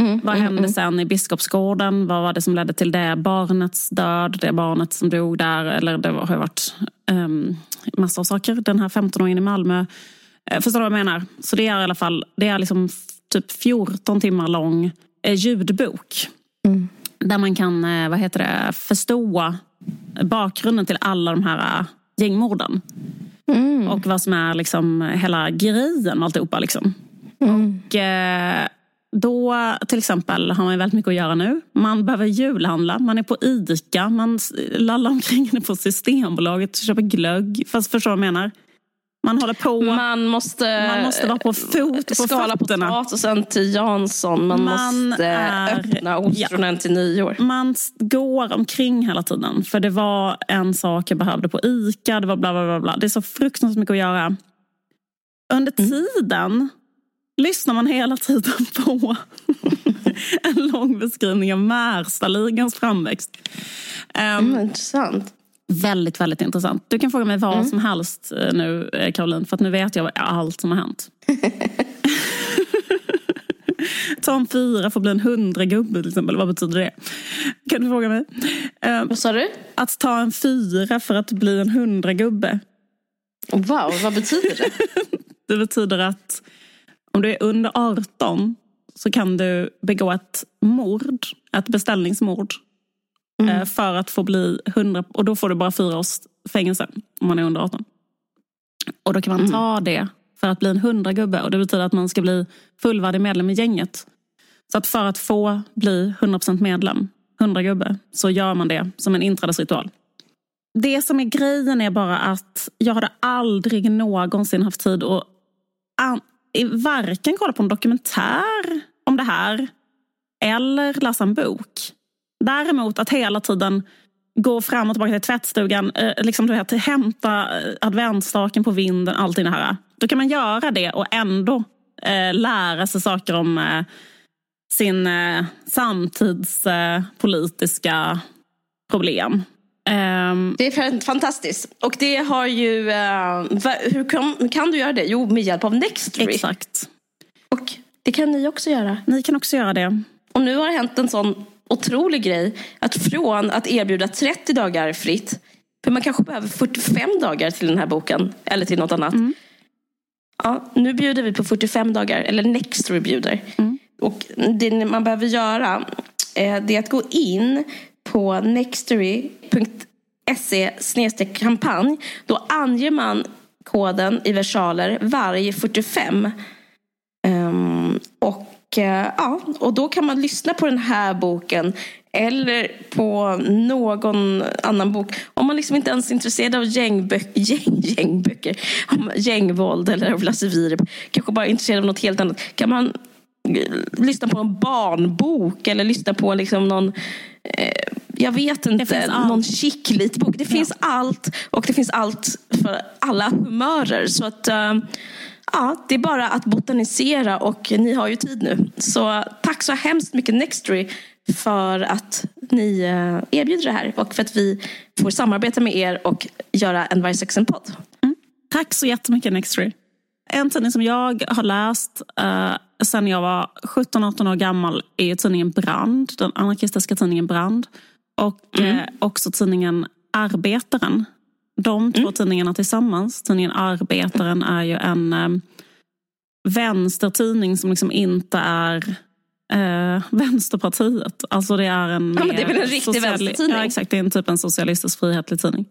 Speaker 2: Mm, vad mm, hände mm, sen i Biskopsgården? Vad var det som ledde till det? Barnets död, det barnet som dog där. Eller det har varit um, massa av saker. Den här 15-åringen i Malmö. Uh, förstår du vad jag menar? Så det är i alla fall det är liksom typ 14 timmar lång uh, ljudbok. Mm. Där man kan uh, vad heter det, förstå bakgrunden till alla de här gängmorden. Mm. Och vad som är liksom hela grejen med alltihopa. Liksom. Mm. Och, då till exempel har man väldigt mycket att göra nu. Man behöver julhandla, man är på ICA, man lallar omkring på Systembolaget och köper glögg. Fast förstår du vad jag menar? Man håller på.
Speaker 1: Man måste,
Speaker 2: man måste vara på fot på
Speaker 1: skala
Speaker 2: fötterna.
Speaker 1: potatisen till Jansson. Man, man måste är, öppna ostronen ja, till nyår.
Speaker 2: Man går omkring hela tiden. För det var en sak jag behövde på ICA. Det var bla bla bla. bla. Det är så fruktansvärt mycket att göra. Under mm. tiden lyssnar man hela tiden på en lång beskrivning av Märstaligans framväxt.
Speaker 1: Um, mm, intressant.
Speaker 2: Väldigt, väldigt intressant. Du kan fråga mig vad mm. som helst eh, nu, eh, Caroline, för att nu vet jag allt som har hänt. Ta en fyra för att bli en hundragubbe till exempel. Vad betyder det? Kan du fråga mig?
Speaker 1: Um, vad sa du?
Speaker 2: Att ta en fyra för att bli en hundragubbe.
Speaker 1: Wow, vad betyder det?
Speaker 2: det betyder att om du är under 18 så kan du begå ett mord, ett beställningsmord. Mm. Eh, för att få bli 100, och då får du bara fyra års fängelse om man är under 18. Och då kan man mm. ta det för att bli en hundragubbe och det betyder att man ska bli fullvärdig medlem i gänget. Så att för att få bli 100% medlem, 100 gubbe, så gör man det som en inträdesritual. Det som är grejen är bara att jag hade aldrig någonsin haft tid att varken kolla på en dokumentär om det här eller läsa en bok. Däremot att hela tiden gå fram och tillbaka till tvättstugan, eh, liksom du vet, hämta eh, adventsstaken på vinden, allting det här. Då kan man göra det och ändå eh, lära sig saker om eh, sin eh, samtidspolitiska problem.
Speaker 1: Um, det är fantastiskt. Och det har ju... Hur, kan, kan du göra det? Jo, med hjälp av Nextory.
Speaker 2: Exakt.
Speaker 1: Och det kan ni också göra.
Speaker 2: Ni kan också göra det.
Speaker 1: Och nu har det hänt en sån otrolig grej. Att från att erbjuda 30 dagar fritt. För man kanske behöver 45 dagar till den här boken. Eller till något annat. Mm. Ja, nu bjuder vi på 45 dagar. Eller Nextory bjuder. Mm. Och det man behöver göra. Eh, det är att gå in på nextory.se kampanj. Då anger man koden i versaler varje 45. Um, och, uh, ja, och då kan man lyssna på den här boken eller på någon annan bok. Om man liksom inte ens är intresserad av gängbö- gäng, gängböcker, gängvåld eller av Lasse Wierup, kanske bara är intresserad av något helt annat, kan man lyssna på en barnbok eller lyssna på liksom någon eh, jag vet inte, någon chicklit bok. Det finns allt och det finns allt för alla humörer. Så att, eh, ja, det är bara att botanisera och ni har ju tid nu. Så tack så hemskt mycket Nextory för att ni eh, erbjuder det här och för att vi får samarbeta med er och göra en Varje Sexen-podd.
Speaker 2: Tack så jättemycket Nextory. En tidning som jag har läst uh, sen jag var 17-18 år gammal är ju tidningen Brand, den anarkistiska tidningen Brand. Och
Speaker 1: Mm.
Speaker 2: eh, också tidningen Arbetaren. De två
Speaker 1: Mm.
Speaker 2: tidningarna tillsammans. Tidningen Arbetaren är ju en eh, vänstertidning som liksom inte är eh, Vänsterpartiet. Alltså det är en
Speaker 1: Ja, men det är väl en riktig
Speaker 2: sociali-
Speaker 1: vänstertidning?
Speaker 2: Ja, exakt. Det är en typ en socialistisk frihetlig tidning.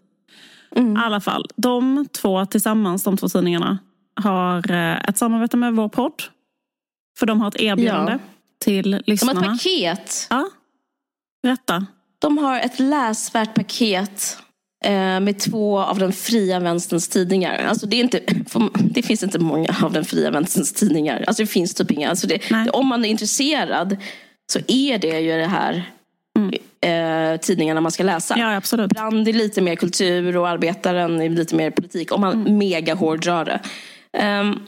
Speaker 1: Mm.
Speaker 2: I alla fall, de två tillsammans, de två tidningarna, har eh, ett samarbete med vår podd. För de har ett erbjudande
Speaker 1: Ja.
Speaker 2: till
Speaker 1: De har
Speaker 2: lyssnarna.
Speaker 1: ett paket.
Speaker 2: Ja, berätta.
Speaker 1: De har ett läsvärt paket med två av den fria vänsterns tidningar. Alltså det, är inte, det finns inte många av den fria vänsterns tidningar. Alltså det finns typ inga. Alltså det, om man är intresserad så är det ju det här eh, tidningarna man ska läsa.
Speaker 2: Ja, absolut.
Speaker 1: Brand är lite mer kultur och Arbetaren är lite mer politik. Om man mega hårdrar det. Ehm,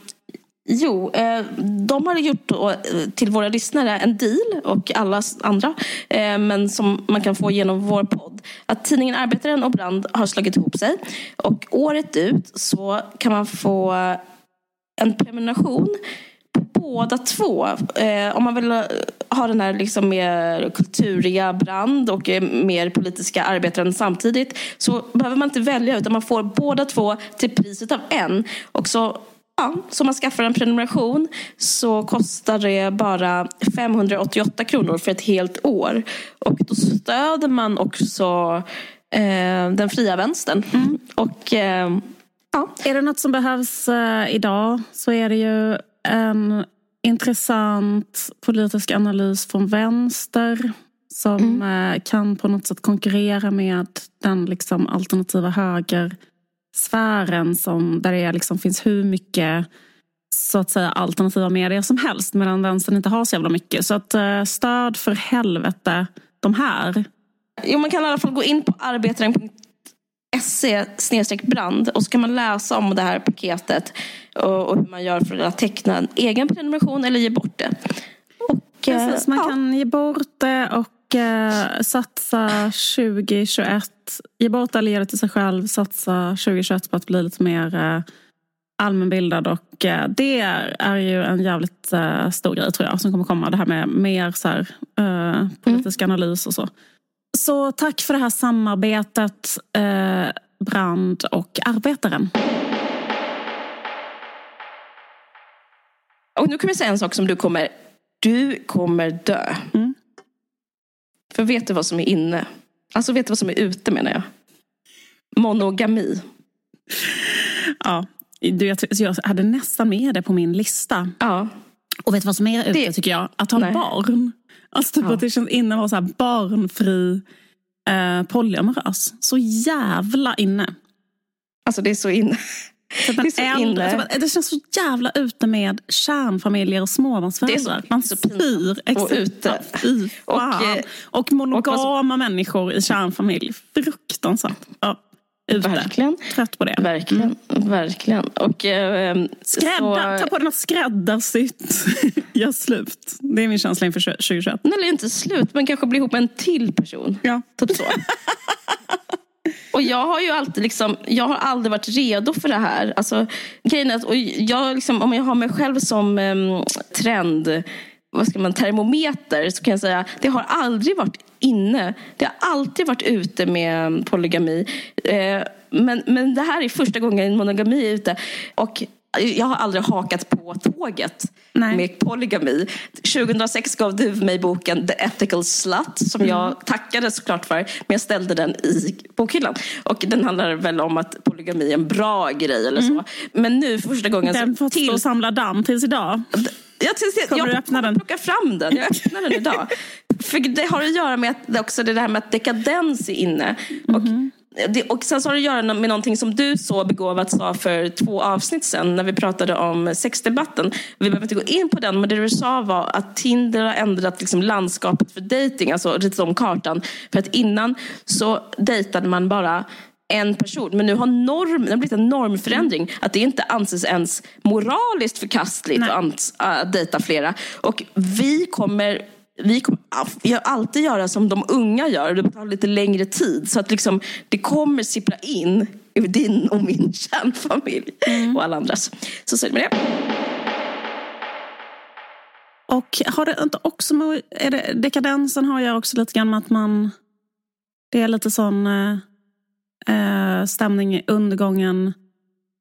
Speaker 1: jo, eh, de har gjort eh, till våra lyssnare en deal och alla andra. Eh, men som man kan få genom vår podd. Att tidningen Arbetaren och Brand har slagit ihop sig. Och året ut så kan man få en prenumeration på båda två. Eh, om man vill ha den här liksom mer kulturiga brand och mer politiska arbetaren samtidigt så behöver man inte välja utan man får båda två till priset av en. Och så Ja, så om man skaffar en prenumeration så kostar det bara 588 kronor för ett helt år. Och då stöder man också eh, den fria vänstern. Och eh, ja,
Speaker 2: Är det något som behövs eh, idag så är det ju en intressant politisk analys från vänster som eh, kan på något sätt konkurrera med den liksom alternativa högersfären som, där det liksom finns hur mycket så att säga alternativa medier som helst medan vänstern inte har så jävla mycket. Så att eh, stöd för helvete de här.
Speaker 1: Jo, man kan i alla fall gå in på arbetaren.se brand och så kan man läsa om det här paketet och, och hur man gör för att teckna en egen prenumeration eller ge bort det. Och, eh,
Speaker 2: Precis, man
Speaker 1: ja.
Speaker 2: kan ge bort det och eh, satsa 2021. Ge bort det till sig själv. Satsa 2021 på att bli lite mer eh, allmänbildad. Och eh, det är, ju en jävligt eh, stor grej tror jag som kommer komma. Det här med mer så här, eh, politisk analys och så. Så tack för det här samarbetet Brand och Arbetaren.
Speaker 1: och nu kommer jag säga en sak som du kommer, du kommer dö.
Speaker 2: Mm.
Speaker 1: För vet du vad som är inne? Alltså vet du vad som är ute menar jag? Monogami.
Speaker 2: Ja, du, jag, jag hade nästan med det på min lista.
Speaker 1: Ja.
Speaker 2: Och vet du vad som är ute
Speaker 1: Det-
Speaker 2: tycker jag? Att ha
Speaker 1: Nej.
Speaker 2: barn. Alltså typ
Speaker 1: Ja.
Speaker 2: att det känns inne att vara så här barnfri eh, polyamorös. Så jävla inne.
Speaker 1: Alltså det är så inne.
Speaker 2: Typ
Speaker 1: Det är så inne.
Speaker 2: typ att- det känns så jävla ute med kärnfamiljer och småbarnsföräldrar.
Speaker 1: Så-
Speaker 2: Man
Speaker 1: så
Speaker 2: spyr.
Speaker 1: Och ute.
Speaker 2: Fy
Speaker 1: Och, eh,
Speaker 2: Och, monogama människor i kärnfamilj. Fruktansvärt. Ja, ute.
Speaker 1: Verkligen.
Speaker 2: Trött på det.
Speaker 1: Verkligen. Verkligen. Och, eh,
Speaker 2: Skrädda,
Speaker 1: så-
Speaker 2: ta på dig något skräddarsytt. Gör slut. Det är min känsla inför 2021.
Speaker 1: Eller inte slut, men kanske bli ihop med en till person.
Speaker 2: Ja.
Speaker 1: Typ så. Och jag har ju alltid liksom, jag har aldrig varit redo för det här. Alltså, grejen är att, och jag liksom, om jag har mig själv som um, trend, vad ska man, termometer, så kan jag säga det har aldrig varit inne. Det har alltid varit ute med polygami. Eh, men, men det här är första gången monogami är ute. Och jag har aldrig hakat på tåget
Speaker 2: Nej.
Speaker 1: med polygami. 2006 gav du mig boken The Ethical Slut som
Speaker 2: Mm.
Speaker 1: jag tackade såklart för. Men jag ställde den i bokhyllan. Och den handlar väl om att polygami är en bra grej eller så. Men nu för första gången
Speaker 2: Mm. Den får stå och samla damm tills idag.
Speaker 1: jag, jag,
Speaker 2: Kommer
Speaker 1: jag,
Speaker 2: du öppna den?
Speaker 1: plocka fram den. Jag öppnar den idag. För det har att göra med att också det här med att dekadens är inne. Och
Speaker 2: Mhm.
Speaker 1: Det, och sen så har det att göra med någonting som du så begåvat sa för två avsnitt sen när vi pratade om sexdebatten. Vi behöver inte gå in på den, men det du sa var att Tinder har ändrat liksom landskapet för dating, alltså ritat om kartan. För att innan så dejtade man bara en person. Men nu har norm, det har blivit en normförändring. Mm. Att det inte anses ens moraliskt förkastligt Nej. att uh, dejta flera. Och vi kommer vi kommer alltid göra som de unga gör. Det tar lite längre tid. Så att liksom, det kommer sippra in i din och min kärnfamilj. Mm. Och alla andras. Så så är det med det.
Speaker 2: Och har det inte också med, är det, dekadensen har ju också lite grann med att man, det är lite sån eh, eh stämning, undergången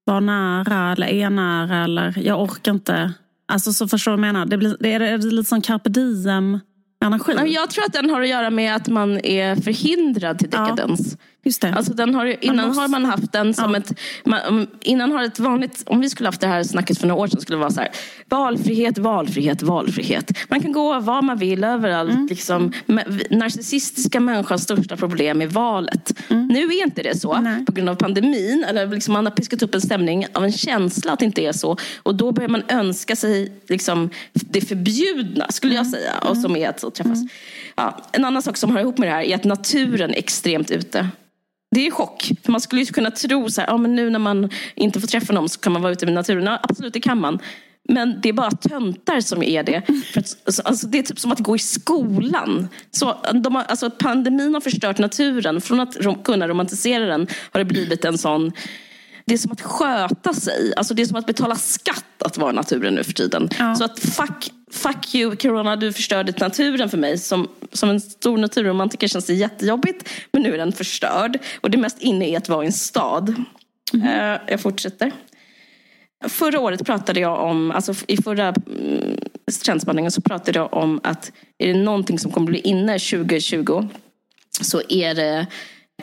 Speaker 2: var nära eller är nära eller jag orkar inte. Alltså så förstår du vad jag menar? Det, blir, det är, det är lite sån carpe diem energi.
Speaker 1: Jag tror att den har att göra med att man är förhindrad till dekadens. Ja.
Speaker 2: Just det.
Speaker 1: Alltså den har, innan måste... har man haft den som ja. ett... Man, innan har ett vanligt... Om vi skulle haft det här snacket för några år sedan skulle det vara så här. Valfrihet, valfrihet, valfrihet. Man kan gå var man vill överallt. Mm. Liksom, narcissistiska människans största problem är valet. Mm. Nu är inte det så Nej. på grund av pandemin. Eller liksom man har piskat upp en stämning av en känsla att det inte är så. Och då börjar man önska sig liksom, det förbjudna, skulle jag mm. säga. Och som är att träffas. Mm. Ja, en annan sak som har ihop med det här är att naturen är extremt ute. Det är chock. För man skulle ju kunna tro så här, ja, men nu när man inte får träffa någon så kan man vara ute i naturen. Ja, absolut, det kan man. Men det är bara töntar som är det. För att, alltså, alltså, det är typ som att gå i skolan. Så de har, alltså, pandemin har förstört naturen. Från att kunna romantisera den har det blivit en sån det är som att sköta sig. Alltså det är som att betala skatt att vara naturen nu för tiden. Ja. Så att fuck, fuck you corona, du förstörde naturen för mig. Som, som en stor naturromantiker känns det jättejobbigt. Men nu är den förstörd. Och det mest inne är att vara i en stad. Mm. Uh, jag fortsätter. Förra året pratade jag om, alltså i förra mm, trendspaningen så pratade jag om att är det någonting som kommer bli inne 2020 så är det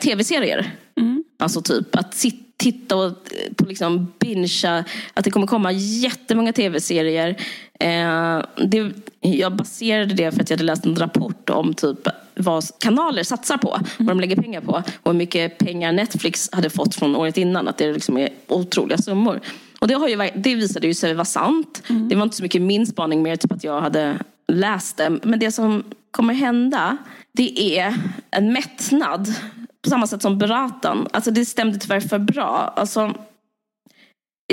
Speaker 1: tv-serier. Mm. Alltså typ att sitta titta och eh, på liksom bingea, att det kommer komma jättemånga tv-serier. Eh, det, jag baserade det för att jag hade läst en rapport om typ vad kanaler satsar på, vad de lägger pengar på och hur mycket pengar Netflix hade fått från året innan. Att det liksom är otroliga summor. Och det, har ju, det visade ju sig vara sant. Mm. Det var inte så mycket min spaning, mer typ att jag hade läst det. Men det som kommer hända, det är en mättnad på samma sätt som Beratan. Alltså det stämde tyvärr för bra. Alltså,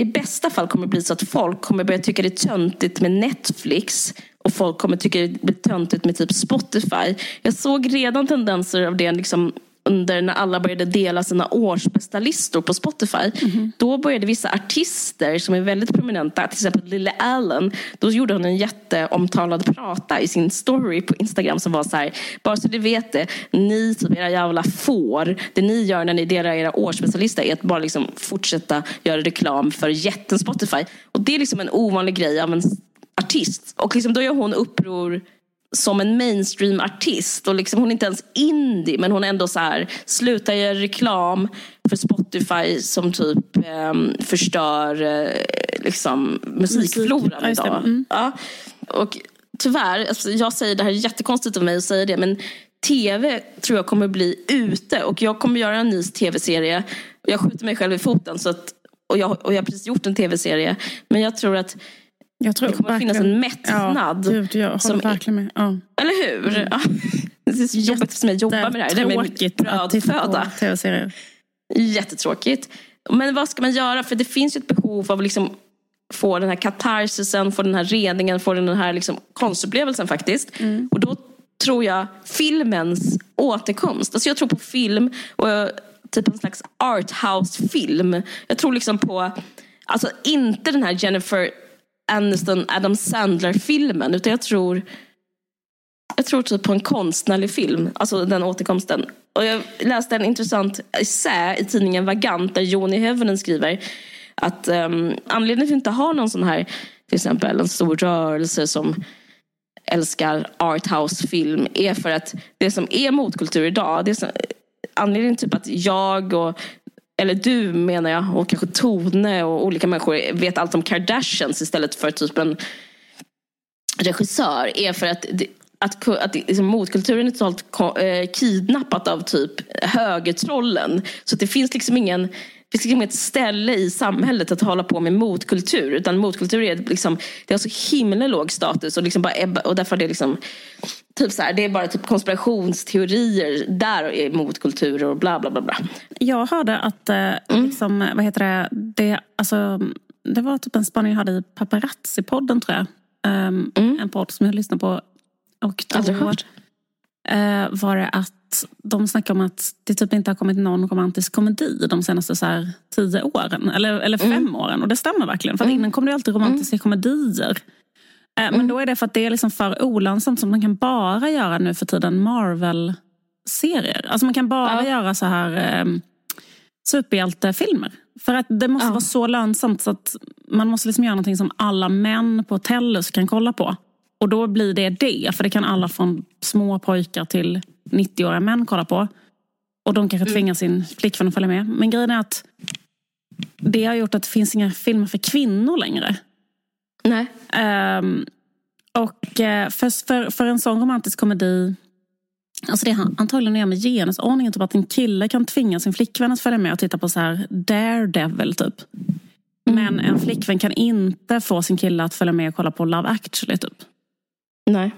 Speaker 1: I bästa fall kommer det bli så att folk kommer börja tycka det är töntigt med Netflix och folk kommer tycka det blir töntigt med typ Spotify. Jag såg redan tendenser av det liksom under när alla började dela sina årsbästa listor på Spotify. Mm. Då började vissa artister som är väldigt prominenta, till exempel Lily Allen, då gjorde hon en jätteomtalad prata i sin story på Instagram som var så här, bara så du vet det, ni som era jävla får, det ni gör när ni delar era årsbästa lista är att bara liksom fortsätta göra reklam för jätten Spotify. Och det är liksom en ovanlig grej av en artist. Och liksom då gör hon uppror som en mainstream-artist. Och liksom, hon är inte ens indie, men hon är ändå så här, slutar göra reklam för Spotify som typ eh, förstör eh, liksom, musikfloran Musik. idag. Mm. Ja. Och tyvärr, alltså, jag säger det här är jättekonstigt av mig att säga det, men tv tror jag kommer bli ute och jag kommer göra en ny tv-serie. Jag skjuter mig själv i foten så att, och, jag, och jag har precis gjort en tv-serie. Men jag tror att jag tror det kommer verkligen. finnas en mättnad.
Speaker 2: Ja, gud, jag håller verkligen med. Ja.
Speaker 1: Eller hur? Mm. Ja. Det är så jobbigt för mig att jobba med det här. Det är
Speaker 2: tråkigt att på tv-serier.
Speaker 1: Jättetråkigt. Men vad ska man göra? För det finns ju ett behov av att liksom få den här katarsisen, få den här redningen, få den här liksom konstupplevelsen faktiskt. Mm. Och då tror jag filmens återkomst. Alltså jag tror på film och typ en slags arthouse-film. Jag tror liksom på, alltså inte den här Jennifer Aniston, Adam Sandler-filmen. Utan jag tror, jag tror typ på en konstnärlig film. Alltså den återkomsten. Och jag läste en intressant essä i tidningen Vagant där Joni Hövenen skriver att um, anledningen till att inte ha någon sån här, till exempel en stor rörelse som älskar arthouse-film är för att det som är motkultur idag, det som, anledningen typ att jag och eller du menar jag, och kanske Tone och olika människor vet allt om Kardashians istället för typ en regissör är för att att, att liksom, motkulturen är totalt eh, kidnappat av typ högertrollen. Så det finns liksom ingen det finns liksom ett ställe i samhället att hålla på med motkultur. Utan motkultur är liksom, det har så himla låg status och, liksom bara ebba, och därför har det liksom typ så här, det är bara typ konspirationsteorier. Där är motkulturer och bla bla bla. bla.
Speaker 2: Jag hörde att, eh, mm. liksom, vad heter det, det, alltså, det var typ en spaning jag hade i Paparazzi-podden tror jag. Um, mm. En podd som jag lyssnade på. Och då Aldrig hört. Uh, var det att de snackar om att det typ inte har kommit någon romantisk komedi de senaste så här, tio åren. Eller, eller fem mm. åren. Och det stämmer verkligen. För mm. innan kom det alltid romantiska mm. komedier. Uh, men mm. då är det för att det är liksom för olönsamt. Som man kan bara göra nu för tiden Marvel-serier. Alltså man kan bara ja. göra så här um, superhjältefilmer. För att det måste ja. vara så lönsamt så att man måste liksom göra någonting som alla män på Tellus kan kolla på. Och då blir det det, för det kan alla från små pojkar till 90-åriga män kolla på. Och de kanske mm. tvingar sin flickvän att följa med. Men grejen är att det har gjort att det finns inga filmer för kvinnor längre.
Speaker 1: Nej.
Speaker 2: Um, och eh, för, för, för en sån romantisk komedi Alltså det har antagligen att göra med genusordningen. Typ att en kille kan tvinga sin flickvän att följa med och titta på så här Daredevil typ. Men mm. en flickvän kan inte få sin kille att följa med och kolla på Love actually typ.
Speaker 1: Nej.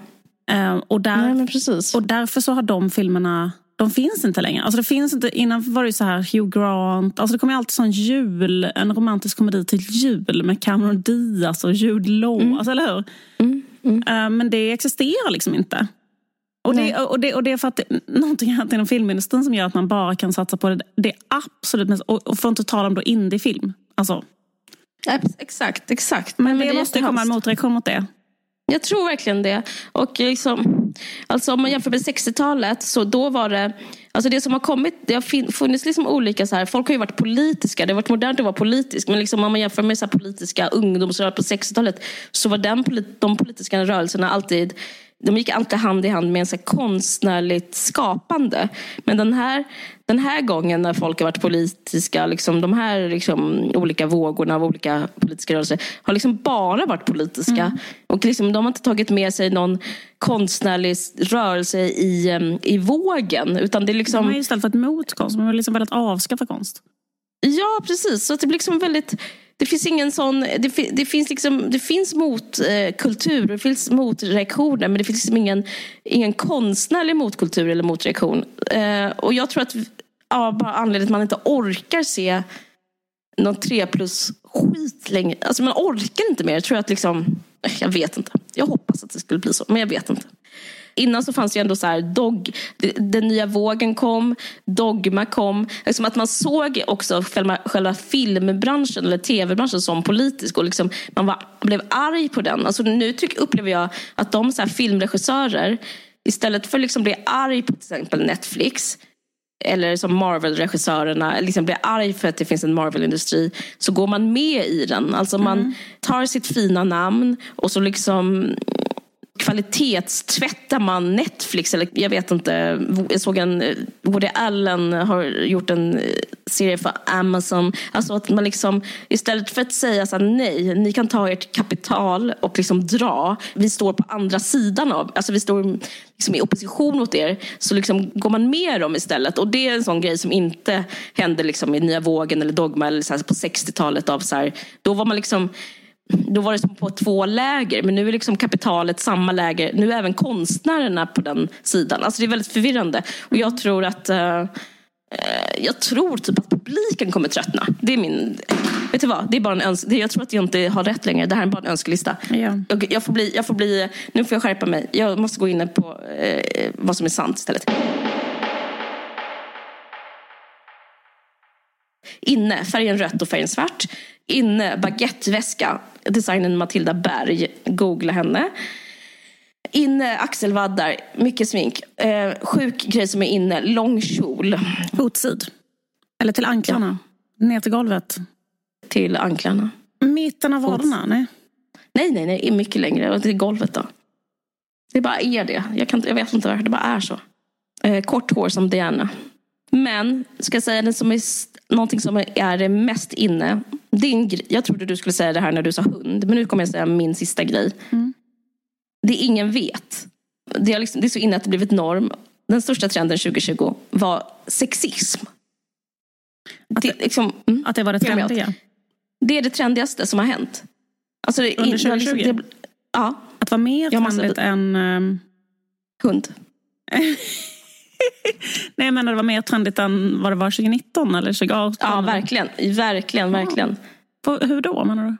Speaker 2: Uh, och, där,
Speaker 1: Nej, men precis.
Speaker 2: och därför så har de filmerna de finns inte längre. Alltså det finns inte, innan var det så här Hugh Grant. Alltså det kommer alltid sån jul, en romantisk komedi till jul med Cameron Diaz och Jude Law. Mm. Alltså, eller hur?
Speaker 1: Mm. Mm.
Speaker 2: Uh, men det existerar liksom inte. Och det, och, det, och det är för att det, någonting har hänt inom filmindustrin som gör att man bara kan satsa på det, det absolut mest. Och, och att inte tala om då indiefilm. Alltså.
Speaker 1: Exakt, exakt.
Speaker 2: Men, men det, det måste komma en motreaktion mot det.
Speaker 1: Jag tror verkligen det. Och liksom, alltså om man jämför med 60-talet så då var det Alltså det som har kommit, det har funnits liksom olika så här, folk har ju varit politiska, det har varit modernt att vara politisk. Men liksom om man jämför med så politiska ungdomsrörelser på 60-talet så var den, de politiska rörelserna alltid de gick alltid hand i hand med en så konstnärligt skapande. Men den här, den här gången när folk har varit politiska, liksom, de här liksom, olika vågorna av olika politiska rörelser har liksom bara varit politiska. Mm. Och liksom, de har inte tagit med sig någon konstnärlig rörelse i, i vågen. Utan det är liksom... De
Speaker 2: har istället varit mot konst, de har liksom velat avskaffa konst.
Speaker 1: Ja, precis. Så det blir liksom väldigt det finns ingen sån, det, det finns liksom, det finns motkultur, eh, det finns motreaktioner men det finns liksom ingen, ingen konstnärlig motkultur eller motreaktion. Eh, och jag tror att ja, bara anledningen att man inte orkar se någon tre plus skit längre. Alltså man orkar inte mer. Jag tror att liksom, jag vet inte. Jag hoppas att det skulle bli så, men jag vet inte. Innan så fanns det ju ändå så här, dog, den nya vågen kom, Dogma kom. Liksom att man såg också själva, själva filmbranschen eller tv-branschen som politisk och liksom, man var, blev arg på den. Alltså nu tyck, upplever jag att de så här, filmregissörer istället för att liksom bli arg på till exempel Netflix eller som Marvel-regissörerna liksom blir arg för att det finns en Marvel-industri så går man med i den. Alltså man mm. tar sitt fina namn och så liksom kvalitetstvättar man Netflix? Eller jag vet inte. Jag såg en, Woody Allen har gjort en eh, serie för Amazon. Alltså att man liksom, istället för att säga så här, nej, ni kan ta ert kapital och liksom dra. Vi står på andra sidan av, alltså vi står liksom i opposition mot er. Så liksom går man med dem istället. Och det är en sån grej som inte hände liksom i Nya Vågen eller Dogma eller så på 60-talet. av så här, Då var man liksom då var det som på två läger. Men nu är liksom kapitalet samma läger. Nu är även konstnärerna på den sidan. Alltså det är väldigt förvirrande. Och jag tror att uh, jag tror typ att publiken kommer tröttna. Det är min... Vet du vad? Det är bara en öns Jag tror att jag inte har rätt längre. Det här är bara en önskelista.
Speaker 2: Ja.
Speaker 1: Jag, jag, får bli, jag får bli... Nu får jag skärpa mig. Jag måste gå in på eh, vad som är sant istället. Inne, färgen rött och färgen svart. Inne, baguetteväska designen Matilda Berg. Googla henne. Inne axelvaddar, mycket smink. Eh, sjuk grej som är inne, lång kjol.
Speaker 2: Fotsid. Eller till anklarna. Ja. Ner till golvet.
Speaker 1: Till anklarna.
Speaker 2: Mitten av vaderna? Nej.
Speaker 1: Nej, nej, nej. Mycket längre. Till golvet då. Det bara är det. Jag, kan, jag vet inte varför. Det bara är så. Eh, kort hår som Diana. Men, ska jag säga det som är någonting som är det mest inne. Din, jag trodde du skulle säga det här när du sa hund, men nu kommer jag säga min sista grej. Mm. Det ingen vet. det, är liksom, det är så inne att det blivit norm. Den största trenden 2020 var sexism.
Speaker 2: Att det, liksom, mm, att det var det trendiga?
Speaker 1: Det är det trendigaste som har hänt.
Speaker 2: Alltså, Under 2020? Liksom, det, ja. Att vara mer trendigt än... Um...
Speaker 1: Hund.
Speaker 2: Nej, jag menar det var mer trendigt än vad det var 2019 eller 2018?
Speaker 1: Ja, verkligen. Verkligen, verkligen.
Speaker 2: Ja. Hur då menar du?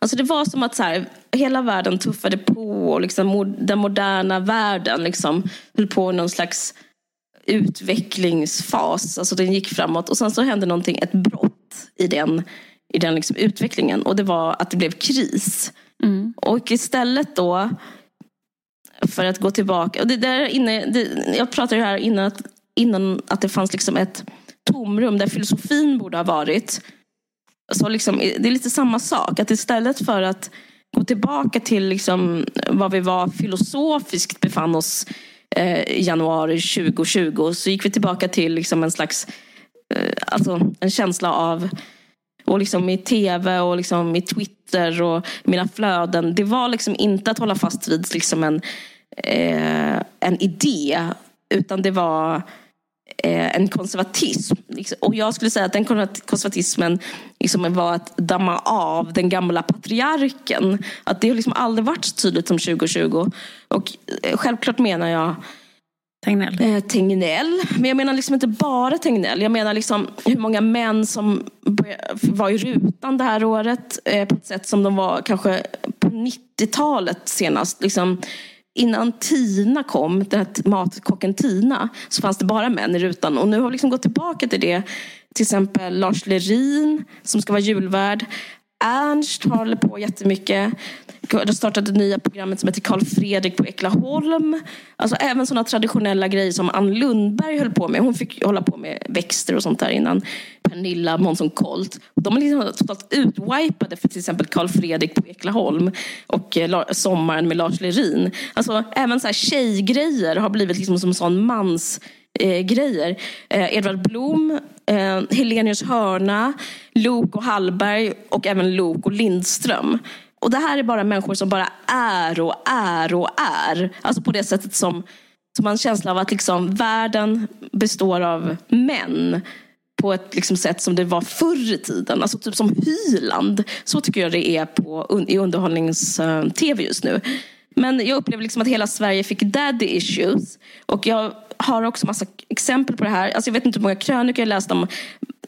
Speaker 1: Alltså det var som att så här, hela världen tuffade på och liksom, den moderna världen liksom, höll på någon slags utvecklingsfas. Alltså den gick framåt och sen så hände någonting, ett brott i den, i den liksom utvecklingen. Och det var att det blev kris. Mm. Och istället då för att gå tillbaka. Och det där inne, det, jag pratade här innan att, innan att det fanns liksom ett tomrum där filosofin borde ha varit. Så liksom, det är lite samma sak. Att istället för att gå tillbaka till liksom vad vi var filosofiskt befann oss eh, i januari 2020 så gick vi tillbaka till liksom en slags eh, alltså en känsla av och liksom i tv och liksom i Twitter och mina flöden. Det var liksom inte att hålla fast vid liksom en, eh, en idé utan det var eh, en konservatism. Liksom. Och jag skulle säga att den konservatismen liksom var att damma av den gamla patriarken. Att det har liksom aldrig varit så tydligt som 2020. Och eh, självklart menar jag
Speaker 2: Tegnell.
Speaker 1: Eh, Tegnell. Men jag menar liksom inte bara Tegnell. Jag menar liksom hur många män som var i rutan det här året eh, på ett sätt som de var kanske på 90-talet senast. Liksom, innan Tina kom, den här matkocken Tina, så fanns det bara män i rutan. Och nu har vi liksom gått tillbaka till det. Till exempel Lars Lerin som ska vara julvärd. Ernst håller på jättemycket. De startade det nya programmet som heter Karl Fredrik på Eklaholm. Alltså även sådana traditionella grejer som Ann Lundberg höll på med. Hon fick hålla på med växter och sånt där innan. Pernilla Månsson Colt. De är liksom totalt utwipade för till exempel Karl Fredrik på Eklaholm och eh, Sommaren med Lars Lerin. Alltså även så här tjejgrejer har blivit liksom som sån mans eh, grejer. Eh, Edvard Blom, eh, Helenius Hörna, Lok och Hallberg och även Lok och Lindström. Och det här är bara människor som bara är och är och är. Alltså på det sättet som, som man har en känsla av att liksom världen består av män på ett liksom sätt som det var förr i tiden. Alltså typ som Hyland. Så tycker jag det är på, i underhållnings-tv eh, just nu. Men jag upplever liksom att hela Sverige fick daddy issues. Och jag har också massa exempel på det här. Alltså jag vet inte hur många krönikor jag läst om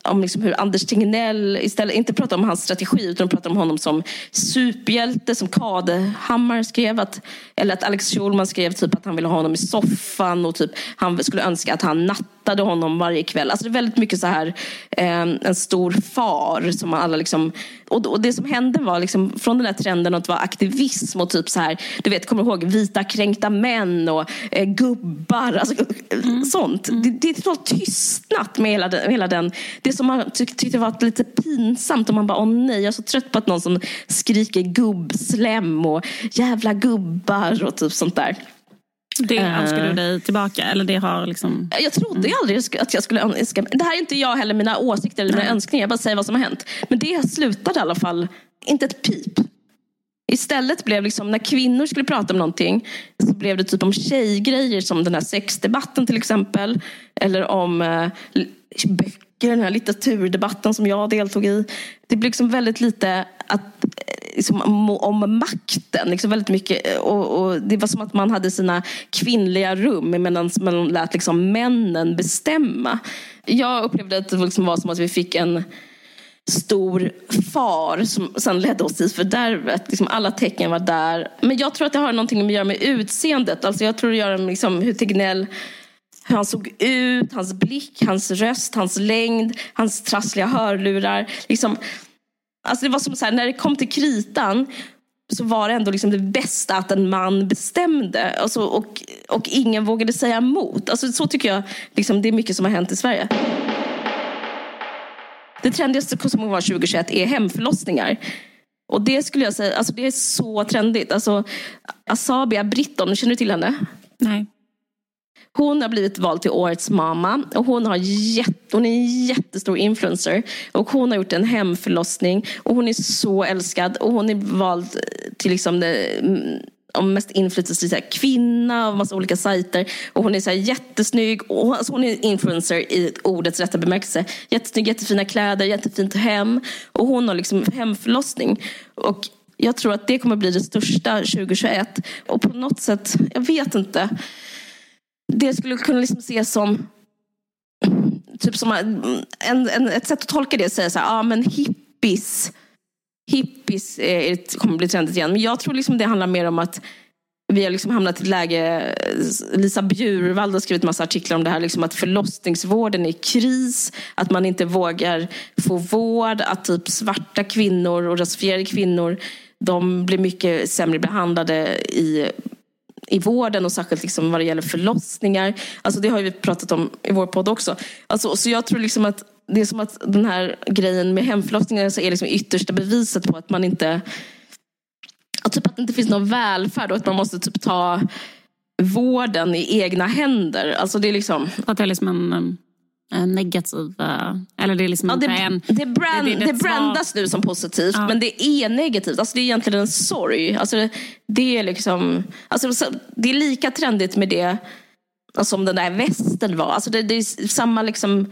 Speaker 1: om liksom hur Anders Tegnell istället inte pratar om hans strategi utan pratar om honom som superhjälte som Kadehammar skrev. Att, eller att Alex Schulman skrev typ att han ville ha honom i soffan och typ han skulle önska att han nattade honom varje kväll. Alltså det är väldigt mycket så här eh, en stor far som alla liksom och, och det som hände var liksom från den här trenden att vara aktivism och typ så här, du vet, kommer du ihåg vita kränkta män och eh, gubbar, alltså, mm. sånt. Mm. Det, det är totalt tystnat med hela den, hela den det som man tyck, tyckte var lite pinsamt och man bara, åh nej, jag är så trött på att någon som skriker gubbslem och jävla gubbar och typ sånt där.
Speaker 2: Det önskar du dig tillbaka? Eller det har liksom...
Speaker 1: Jag trodde mm. aldrig att jag skulle önska Det här är inte jag heller, mina åsikter eller mina önskningar. Jag bara säger vad som har hänt. Men det slutade i alla fall, inte ett pip. Istället blev liksom, när kvinnor skulle prata om någonting så blev det typ om tjejgrejer som den här sexdebatten till exempel. Eller om eh, böcker den här litteraturdebatten som jag deltog i. Det blev liksom väldigt lite att, liksom, om makten. Liksom väldigt mycket, eh, och, och, det var som att man hade sina kvinnliga rum medan man lät liksom männen bestämma. Jag upplevde att det liksom var som att vi fick en stor far som sen ledde oss i fördärvet. Liksom alla tecken var där. Men jag tror att det har någonting att göra med utseendet. Alltså jag tror det gör med liksom hur Tegnell hur han såg ut, hans blick, hans röst, hans längd, hans trassliga hörlurar. Liksom, alltså det var som så här, när det kom till kritan så var det ändå liksom det bästa att en man bestämde. Alltså, och, och ingen vågade säga emot. Alltså, så tycker jag liksom, det är mycket som har hänt i Sverige. Det trendigaste som var 2021 är hemförlossningar. Och det skulle jag säga, alltså det är så trendigt. Alltså, Asabia Britton, känner du till henne?
Speaker 2: Nej.
Speaker 1: Hon har blivit vald till årets mamma och hon, har jätt, hon är en jättestor influencer. Och hon har gjort en hemförlossning och hon är så älskad och hon är vald till liksom det, mm, om mest inflytelserika kvinna av massa olika sajter. Och hon är så här jättesnygg. Och, alltså hon är influencer i ordets rätta bemärkelse. Jättesnygg, jättefina kläder, jättefint hem. Och hon har liksom hemförlossning. Och jag tror att det kommer bli det största 2021. Och på något sätt, jag vet inte. Det skulle kunna liksom ses som typ som mm, en, en, ett sätt att tolka det är att säga så här, ja men hippies hippies eh, är, kommer bli trendigt igen. Men jag tror liksom det handlar mer om att vi har liksom hamnat i ett läge, eh, Lisa Bjurvald har skrivit massa artiklar om det här, liksom att förlossningsvården är i kris, att man inte vågar få vård, att typ svarta kvinnor och rasifierade kvinnor, de blir mycket sämre behandlade i i vården och särskilt liksom vad det gäller förlossningar. Alltså det har vi pratat om i vår podd också. Alltså, så jag tror liksom att det är som att den här grejen med hemförlossningar så är liksom yttersta beviset på att man inte att, typ att det inte finns någon välfärd och att man måste typ ta vården i egna händer. Alltså det är liksom...
Speaker 2: Att det är liksom en, Eh, eller det är liksom
Speaker 1: ja, det,
Speaker 2: en...
Speaker 1: Det, brand, det, det, det brandas nu som positivt ja. men det är negativt. Alltså det är egentligen en sorg. Alltså det, det är liksom... Alltså det är lika trendigt med det som den där västen var. Alltså det är samma liksom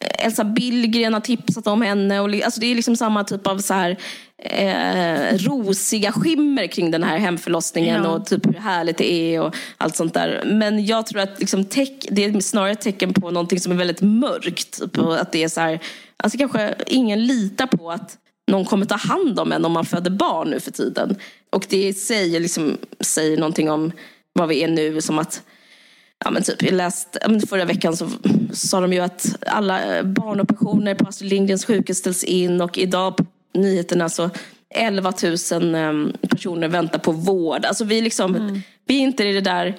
Speaker 1: Elsa Billgren har tipsat om henne. Och, alltså det är liksom samma typ av så här, eh, rosiga skimmer kring den här hemförlossningen ja. och typ hur härligt det är och allt sånt där. Men jag tror att liksom tech, det är snarare ett tecken på någonting som är väldigt mörkt. Typ, att det är så här, alltså kanske ingen litar på att någon kommer ta hand om en om man föder barn nu för tiden. Och det säger, liksom, säger någonting om vad vi är nu, som att ja, men typ, jag läste, förra veckan så sa de ju att alla barnoperationer på Astrid Lindgrens sjukhus ställs in och idag på nyheterna så 11 000 ehm, personer väntar på vård. Alltså vi, liksom, mm. vi är inte i det där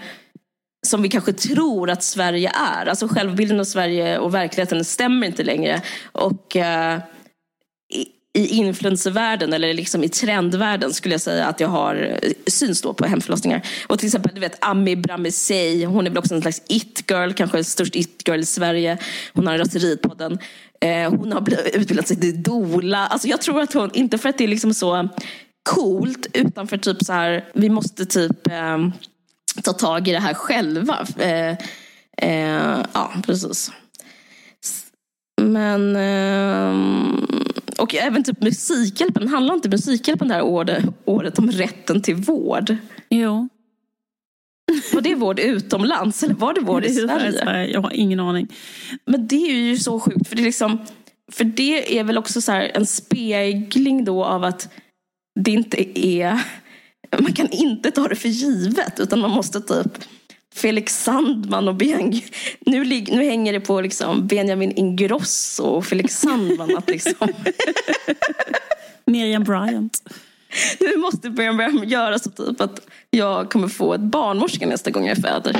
Speaker 1: som vi kanske tror att Sverige är. Alltså självbilden av Sverige och verkligheten stämmer inte längre. Och uh, i influencervärlden eller liksom i trendvärlden skulle jag säga att jag har eh, syns då på hemförlossningar. Och till exempel du vet Ami Bramesey, hon är väl också en slags it-girl, kanske störst it-girl i Sverige. Hon har en raseripodd. Eh, hon har utbildat sig till dola. Alltså jag tror att hon, inte för att det är liksom så coolt, utan för typ så här, vi måste typ eh, ta tag i det här själva. Eh, eh ja, precis. Men ehm, och även typ Musikhjälpen. Handlar inte Musikhjälpen det här året, året om rätten till vård?
Speaker 2: Jo.
Speaker 1: Var det vård utomlands eller var det vård i Sverige?
Speaker 2: Jag har ingen aning.
Speaker 1: Men det är ju så sjukt. För det är, liksom, för det är väl också så en spegling då av att det inte är... Man kan inte ta det för givet utan man måste typ Felix Sandman och ben, nu, nu hänger det på liksom Benjamin Ingrosso och Felix Sandman att liksom...
Speaker 2: Miriam Bryant.
Speaker 1: Nu måste Benjamin göra så typ att jag kommer få ett barnmorska nästa gång jag föder.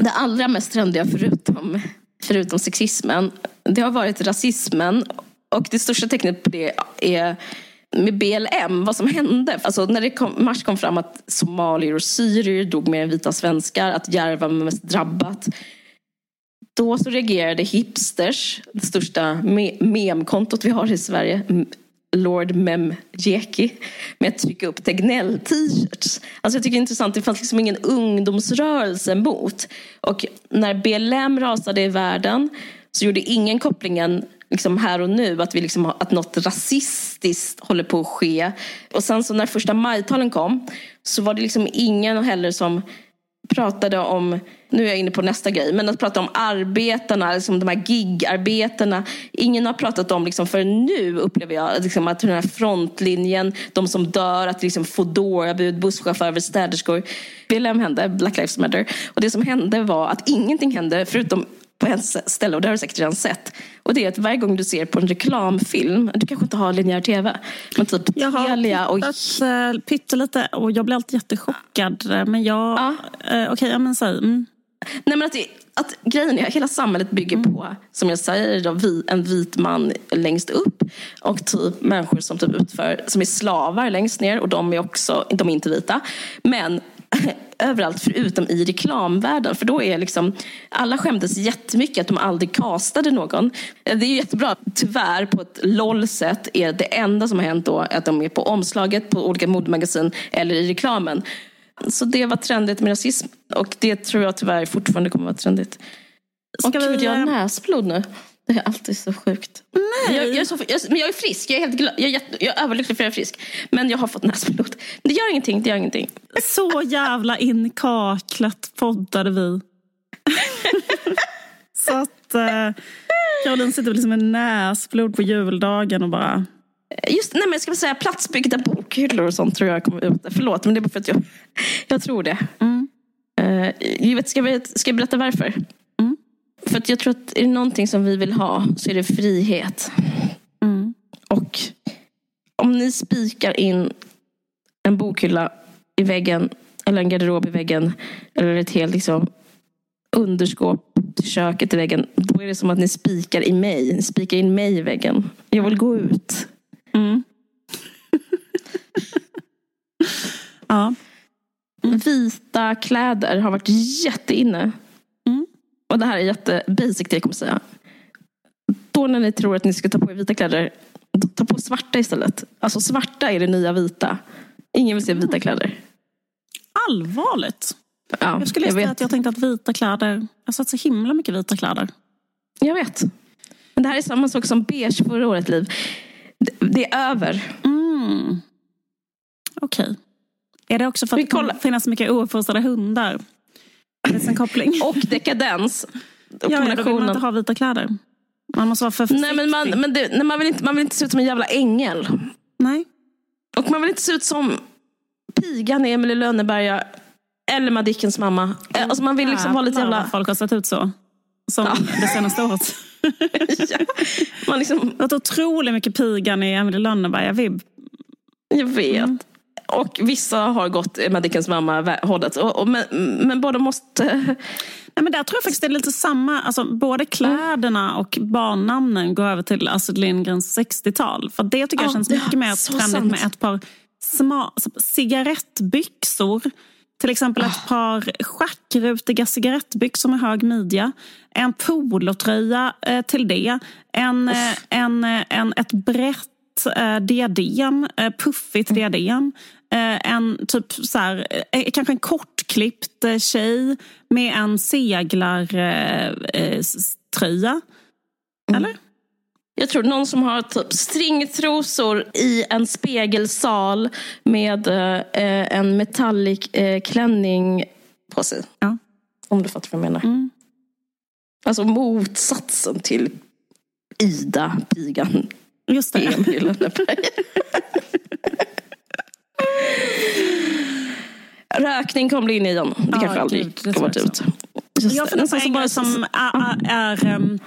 Speaker 1: Det allra mest trendiga förutom, förutom sexismen, det har varit rasismen. Och det största tecknet på det är med BLM, vad som hände. Alltså när det kom, mars kom fram att somalier och syrier dog mer än vita svenskar, att Järva var mest drabbat. Då så reagerade hipsters, det största me memkontot vi har i Sverige, Lord Mem Jeki med att trycka upp Tegnell-t-shirts. Alltså jag tycker det är intressant, det fanns liksom ingen ungdomsrörelse mot. Och när BLM rasade i världen så gjorde ingen kopplingen liksom här och nu att, vi liksom, att något rasistiskt håller på att ske. Och sen så när första majtalen kom så var det liksom ingen heller som pratade om, nu är jag inne på nästa grej, men att prata om arbetarna, liksom de här gigarbetarna. Ingen har pratat om, liksom, för nu upplever jag liksom, att den här frontlinjen, de som dör, att liksom Foodora-bud, busschaufförer, städerskor. BLM hände, Black Lives Matter. Och det som hände var att ingenting hände förutom på ett ställe och det har du säkert redan sett. Och det är att varje gång du ser på en reklamfilm, du kanske inte har linjär tv, men typ
Speaker 2: jag Telia och... Jag uh, pyttelite och jag blir alltid jättechockad. Men jag... Ja. Uh, Okej, okay, men säg. Mm.
Speaker 1: Nej men att, det, att grejen är, hela samhället bygger mm. på, som jag säger, då, vi, en vit man längst upp och typ människor som typ utför, som är slavar längst ner och de är också, de är inte vita. Men överallt förutom i reklamvärlden. För då är liksom, alla skämdes jättemycket att de aldrig castade någon. Det är jättebra. Tyvärr på ett LOL-sätt är det enda som har hänt då att de är på omslaget på olika modemagasin eller i reklamen. Så det var trendigt med rasism och det tror jag tyvärr fortfarande kommer vara trendigt. Ska och vi... gud, jag har näsblod nu. Det är alltid så sjukt.
Speaker 2: Nej.
Speaker 1: Jag, jag, är så, jag, men jag är frisk. Jag är, helt glad, jag, är jag är överlycklig för att jag är frisk. Men jag har fått näsblod. Det gör ingenting. Det gör ingenting.
Speaker 2: Så jävla inkaklat poddade vi. så att eh, Caroline sitter liksom med näsblod på juldagen och bara...
Speaker 1: Just, nej men jag ska säga platsbyggda bokhyllor och sånt tror jag kommer ut. Förlåt, men det är bara för att jag, jag tror det. Mm. Uh, vet, ska, vi, ska jag berätta varför? För att jag tror att är det någonting som vi vill ha så är det frihet. Mm. Och om ni spikar in en bokhylla i väggen eller en garderob i väggen eller ett helt liksom, underskåp till köket i väggen. Då är det som att ni spikar i mig. Ni spikar in mig i väggen. Jag vill gå ut. Mm.
Speaker 2: ja.
Speaker 1: Mm. Vita kläder har varit jätteinne och det här är jätte basic det jag kommer säga. Då när ni tror att ni ska ta på er vita kläder, ta på svarta istället. Alltså svarta är det nya vita. Ingen vill se vita kläder.
Speaker 2: Allvarligt?
Speaker 1: Ja,
Speaker 2: jag skulle säga att jag tänkte att vita kläder, jag har sett så himla mycket vita kläder.
Speaker 1: Jag vet. Men det här är samma sak som beige förra året, Liv. Det är över.
Speaker 2: Mm. Okej. Okay. Är det också för att det finns mycket ouppfostrade hundar? Finns en koppling.
Speaker 1: Och dekadens.
Speaker 2: ja, då vill man inte ha vita kläder. Man måste vara för försiktig.
Speaker 1: Nej, men man, men det, nej, man, vill inte, man vill inte se ut som en jävla ängel.
Speaker 2: Nej.
Speaker 1: Och man vill inte se ut som pigan i Emily Lönneberga eller Madickens mamma. Eh, alltså man vill liksom ha lite jävla...
Speaker 2: folk har sett ut så. Som ja. det senaste året.
Speaker 1: ja. man liksom...
Speaker 2: Det har otroligt mycket pigan i Emily Lönneberga-vibb.
Speaker 1: Jag vet. Mm. Och vissa har gått Madickens mamma-hållet. Men, men båda måste...
Speaker 2: Nej, men där tror jag faktiskt det är lite samma. Alltså, både kläderna och barnnamnen går över till Astrid Lindgrens 60-tal. För det tycker jag känns mycket mer trendigt med ett par sma, cigarettbyxor. Till exempel ett par schackrutiga cigarettbyxor med hög midja. En polotröja eh, till det. En, eh, en, eh, en, ett brett eh, diadem, eh, puffigt mm. diadem. Eh, en typ så här, eh, kanske en kortklippt eh, tjej med en seglartröja. Mm. Eller?
Speaker 1: Jag tror någon som har typ stringtrosor i en spegelsal med eh, en metallic eh, klänning på sig.
Speaker 2: Ja.
Speaker 1: Om du fattar vad jag menar.
Speaker 2: Mm.
Speaker 1: Alltså motsatsen till Ida, pigan.
Speaker 2: Just det.
Speaker 1: Emil Rökning kommer bli in i dem. Det ja, kanske aldrig gud, kommer ut.
Speaker 2: Jag funderar på en grej som är, är, um,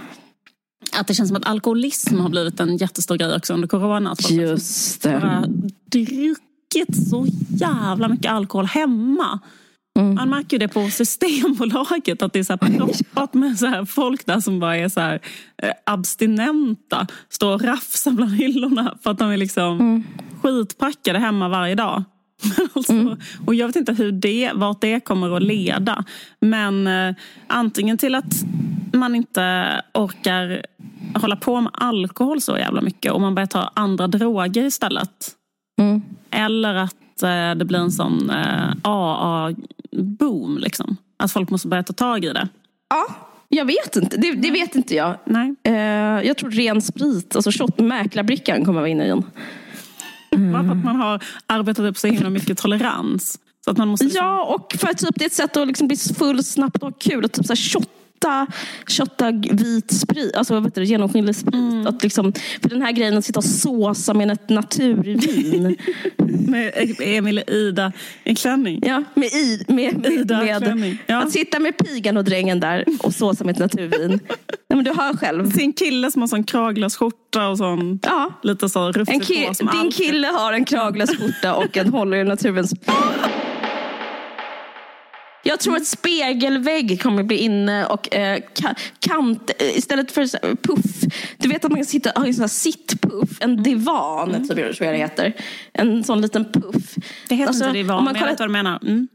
Speaker 2: att det känns som att alkoholism har blivit en jättestor grej också under corona. Att
Speaker 1: folk Just det. Bara
Speaker 2: druckit så jävla mycket alkohol hemma. Mm. Man märker ju det på Systembolaget, att det är så proppat med så här folk där som bara är så här eh, abstinenta. Står och rafsar bland hyllorna för att de är liksom mm. skitpackade hemma varje dag. alltså, mm. Och jag vet inte hur det, vart det kommer att leda. Men eh, antingen till att man inte orkar hålla på med alkohol så jävla mycket och man börjar ta andra droger istället.
Speaker 1: Mm.
Speaker 2: Eller att eh, det blir en sån eh, AA-boom. Liksom. Att folk måste börja ta tag i det.
Speaker 1: Ja, jag vet inte. Det, det vet inte jag.
Speaker 2: Nej.
Speaker 1: Eh, jag tror ren sprit, alltså shot, mäklarbrickan kommer vara inne igen.
Speaker 2: Mm. För att man har arbetat upp så himla mycket tolerans. Så att man måste
Speaker 1: liksom... Ja, och för att typ, det är ett sätt att liksom bli full snabbt och kul. Och typ så här, shotta, shotta vit sprit, alltså vad heter det, genomskinlig sprit. Mm. Att liksom, för den här grejen att sitta och såsa med ett naturvin.
Speaker 2: med Emil och Ida i klänning.
Speaker 1: Ja, med, i, med, med, Ida med ja. Att sitta med pigan och drängen där och såsa med ett naturvin. Nej, men du hör själv.
Speaker 2: Sin kille som har sån kraglös skjorta och sån
Speaker 1: ja.
Speaker 2: lite så rufsig
Speaker 1: ki- Din alltid. kille har en kraglös skjorta och en håller i naturvins jag tror att spegelvägg kommer bli inne och eh, kant, eh, istället för puff. Du vet att man kan sitta ha en sån här sittpuff, en divan, mm. typ, tror jag det heter. En sån liten puff.
Speaker 2: Det heter alltså, inte divan, men jag vet vad du menar. Mm.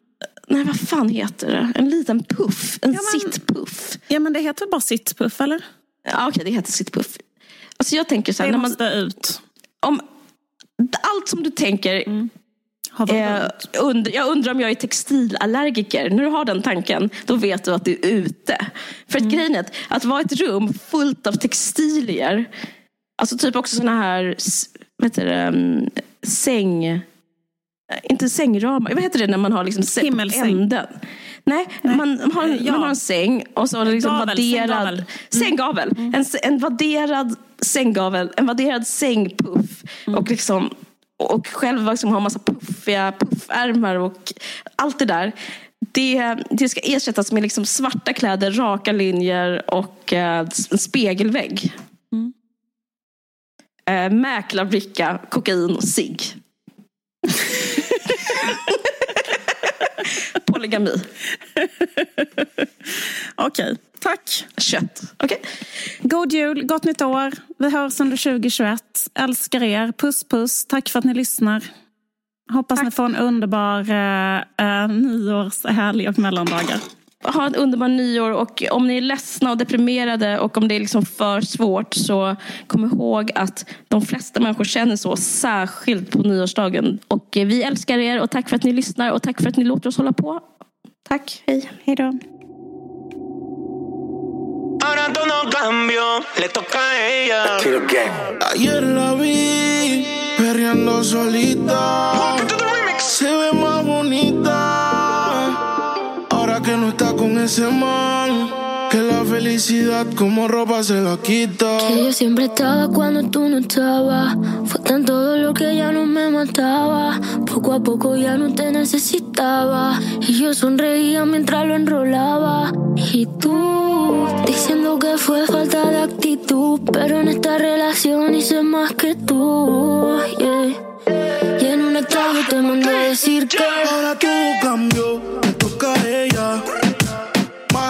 Speaker 1: Nej, vad fan heter det? En liten puff. En
Speaker 2: Ja, men-
Speaker 1: sittpuff.
Speaker 2: Ja, men det heter väl bara sittpuff, eller?
Speaker 1: Ja, okej, det heter sittpuff. Alltså jag tänker så här,
Speaker 2: Det
Speaker 1: när man,
Speaker 2: måste ut.
Speaker 1: om allt som du tänker
Speaker 2: vi
Speaker 1: Eh, und, jag undrar om jag är textilallergiker. När du har den tanken, då vet du att du är ute. För att grejen är att, att vara ett rum fullt av textilier, alltså typ också såna här, heter det, mm, säng... eh, Inte sängramar, vad heter det när man har liksom sä-
Speaker 2: Himmelsäng.
Speaker 1: änden? Nej, Man, har,
Speaker 2: ja.
Speaker 1: man har en säng och så liksom
Speaker 2: Gavel,
Speaker 1: vadderad...
Speaker 2: sänggavel.
Speaker 1: Sänggavel. En, en vadderad sänggavel, en vadderad sängpuff. Och, liksom, och själv liksom ha massa puffiga puffärmar och allt det där. Det, det ska ersättas med liksom svarta kläder, raka linjer och eh, en spegelvägg. Mm. Eh, mäklarbricka, kokain och cigg. Polygami.
Speaker 2: Okej, tack.
Speaker 1: Kött. Okej?
Speaker 2: God jul, gott nytt år. Vi hörs under 2021. Älskar er. Puss puss. Tack för att ni lyssnar. Hoppas ni får en underbar uh, uh, nyårshelg och mellandagar.
Speaker 1: Ha en underbar nyår och om ni är ledsna och deprimerade och om det är liksom för svårt så kom ihåg att de flesta människor känner så, särskilt på nyårsdagen. Och eh, vi älskar er och tack för att ni lyssnar och tack för att ni låter oss hålla på. Tack, hej.
Speaker 2: Hej då.
Speaker 3: Ahora todo cambió, le toca a ella.
Speaker 4: Ayer la vi perreando solita. Se ve más bonita. Con ese man. Que la felicidad como ropa se la quita.
Speaker 5: Que yo siempre estaba cuando tú no estabas. Fue tan todo lo que ya no me mataba. Poco a poco ya no te necesitaba. Y yo sonreía mientras lo enrolaba. Y tú diciendo que fue falta de actitud. Pero en esta relación hice más que tú. yeah. Y en un estado te mandé a decir que.
Speaker 4: Ahora todo cambió, me toca a ella.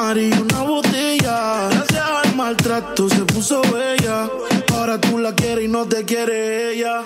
Speaker 4: Mari, una botella. Gracias al maltrato se puso bella. Ahora tú la quieres y no te quiere ella.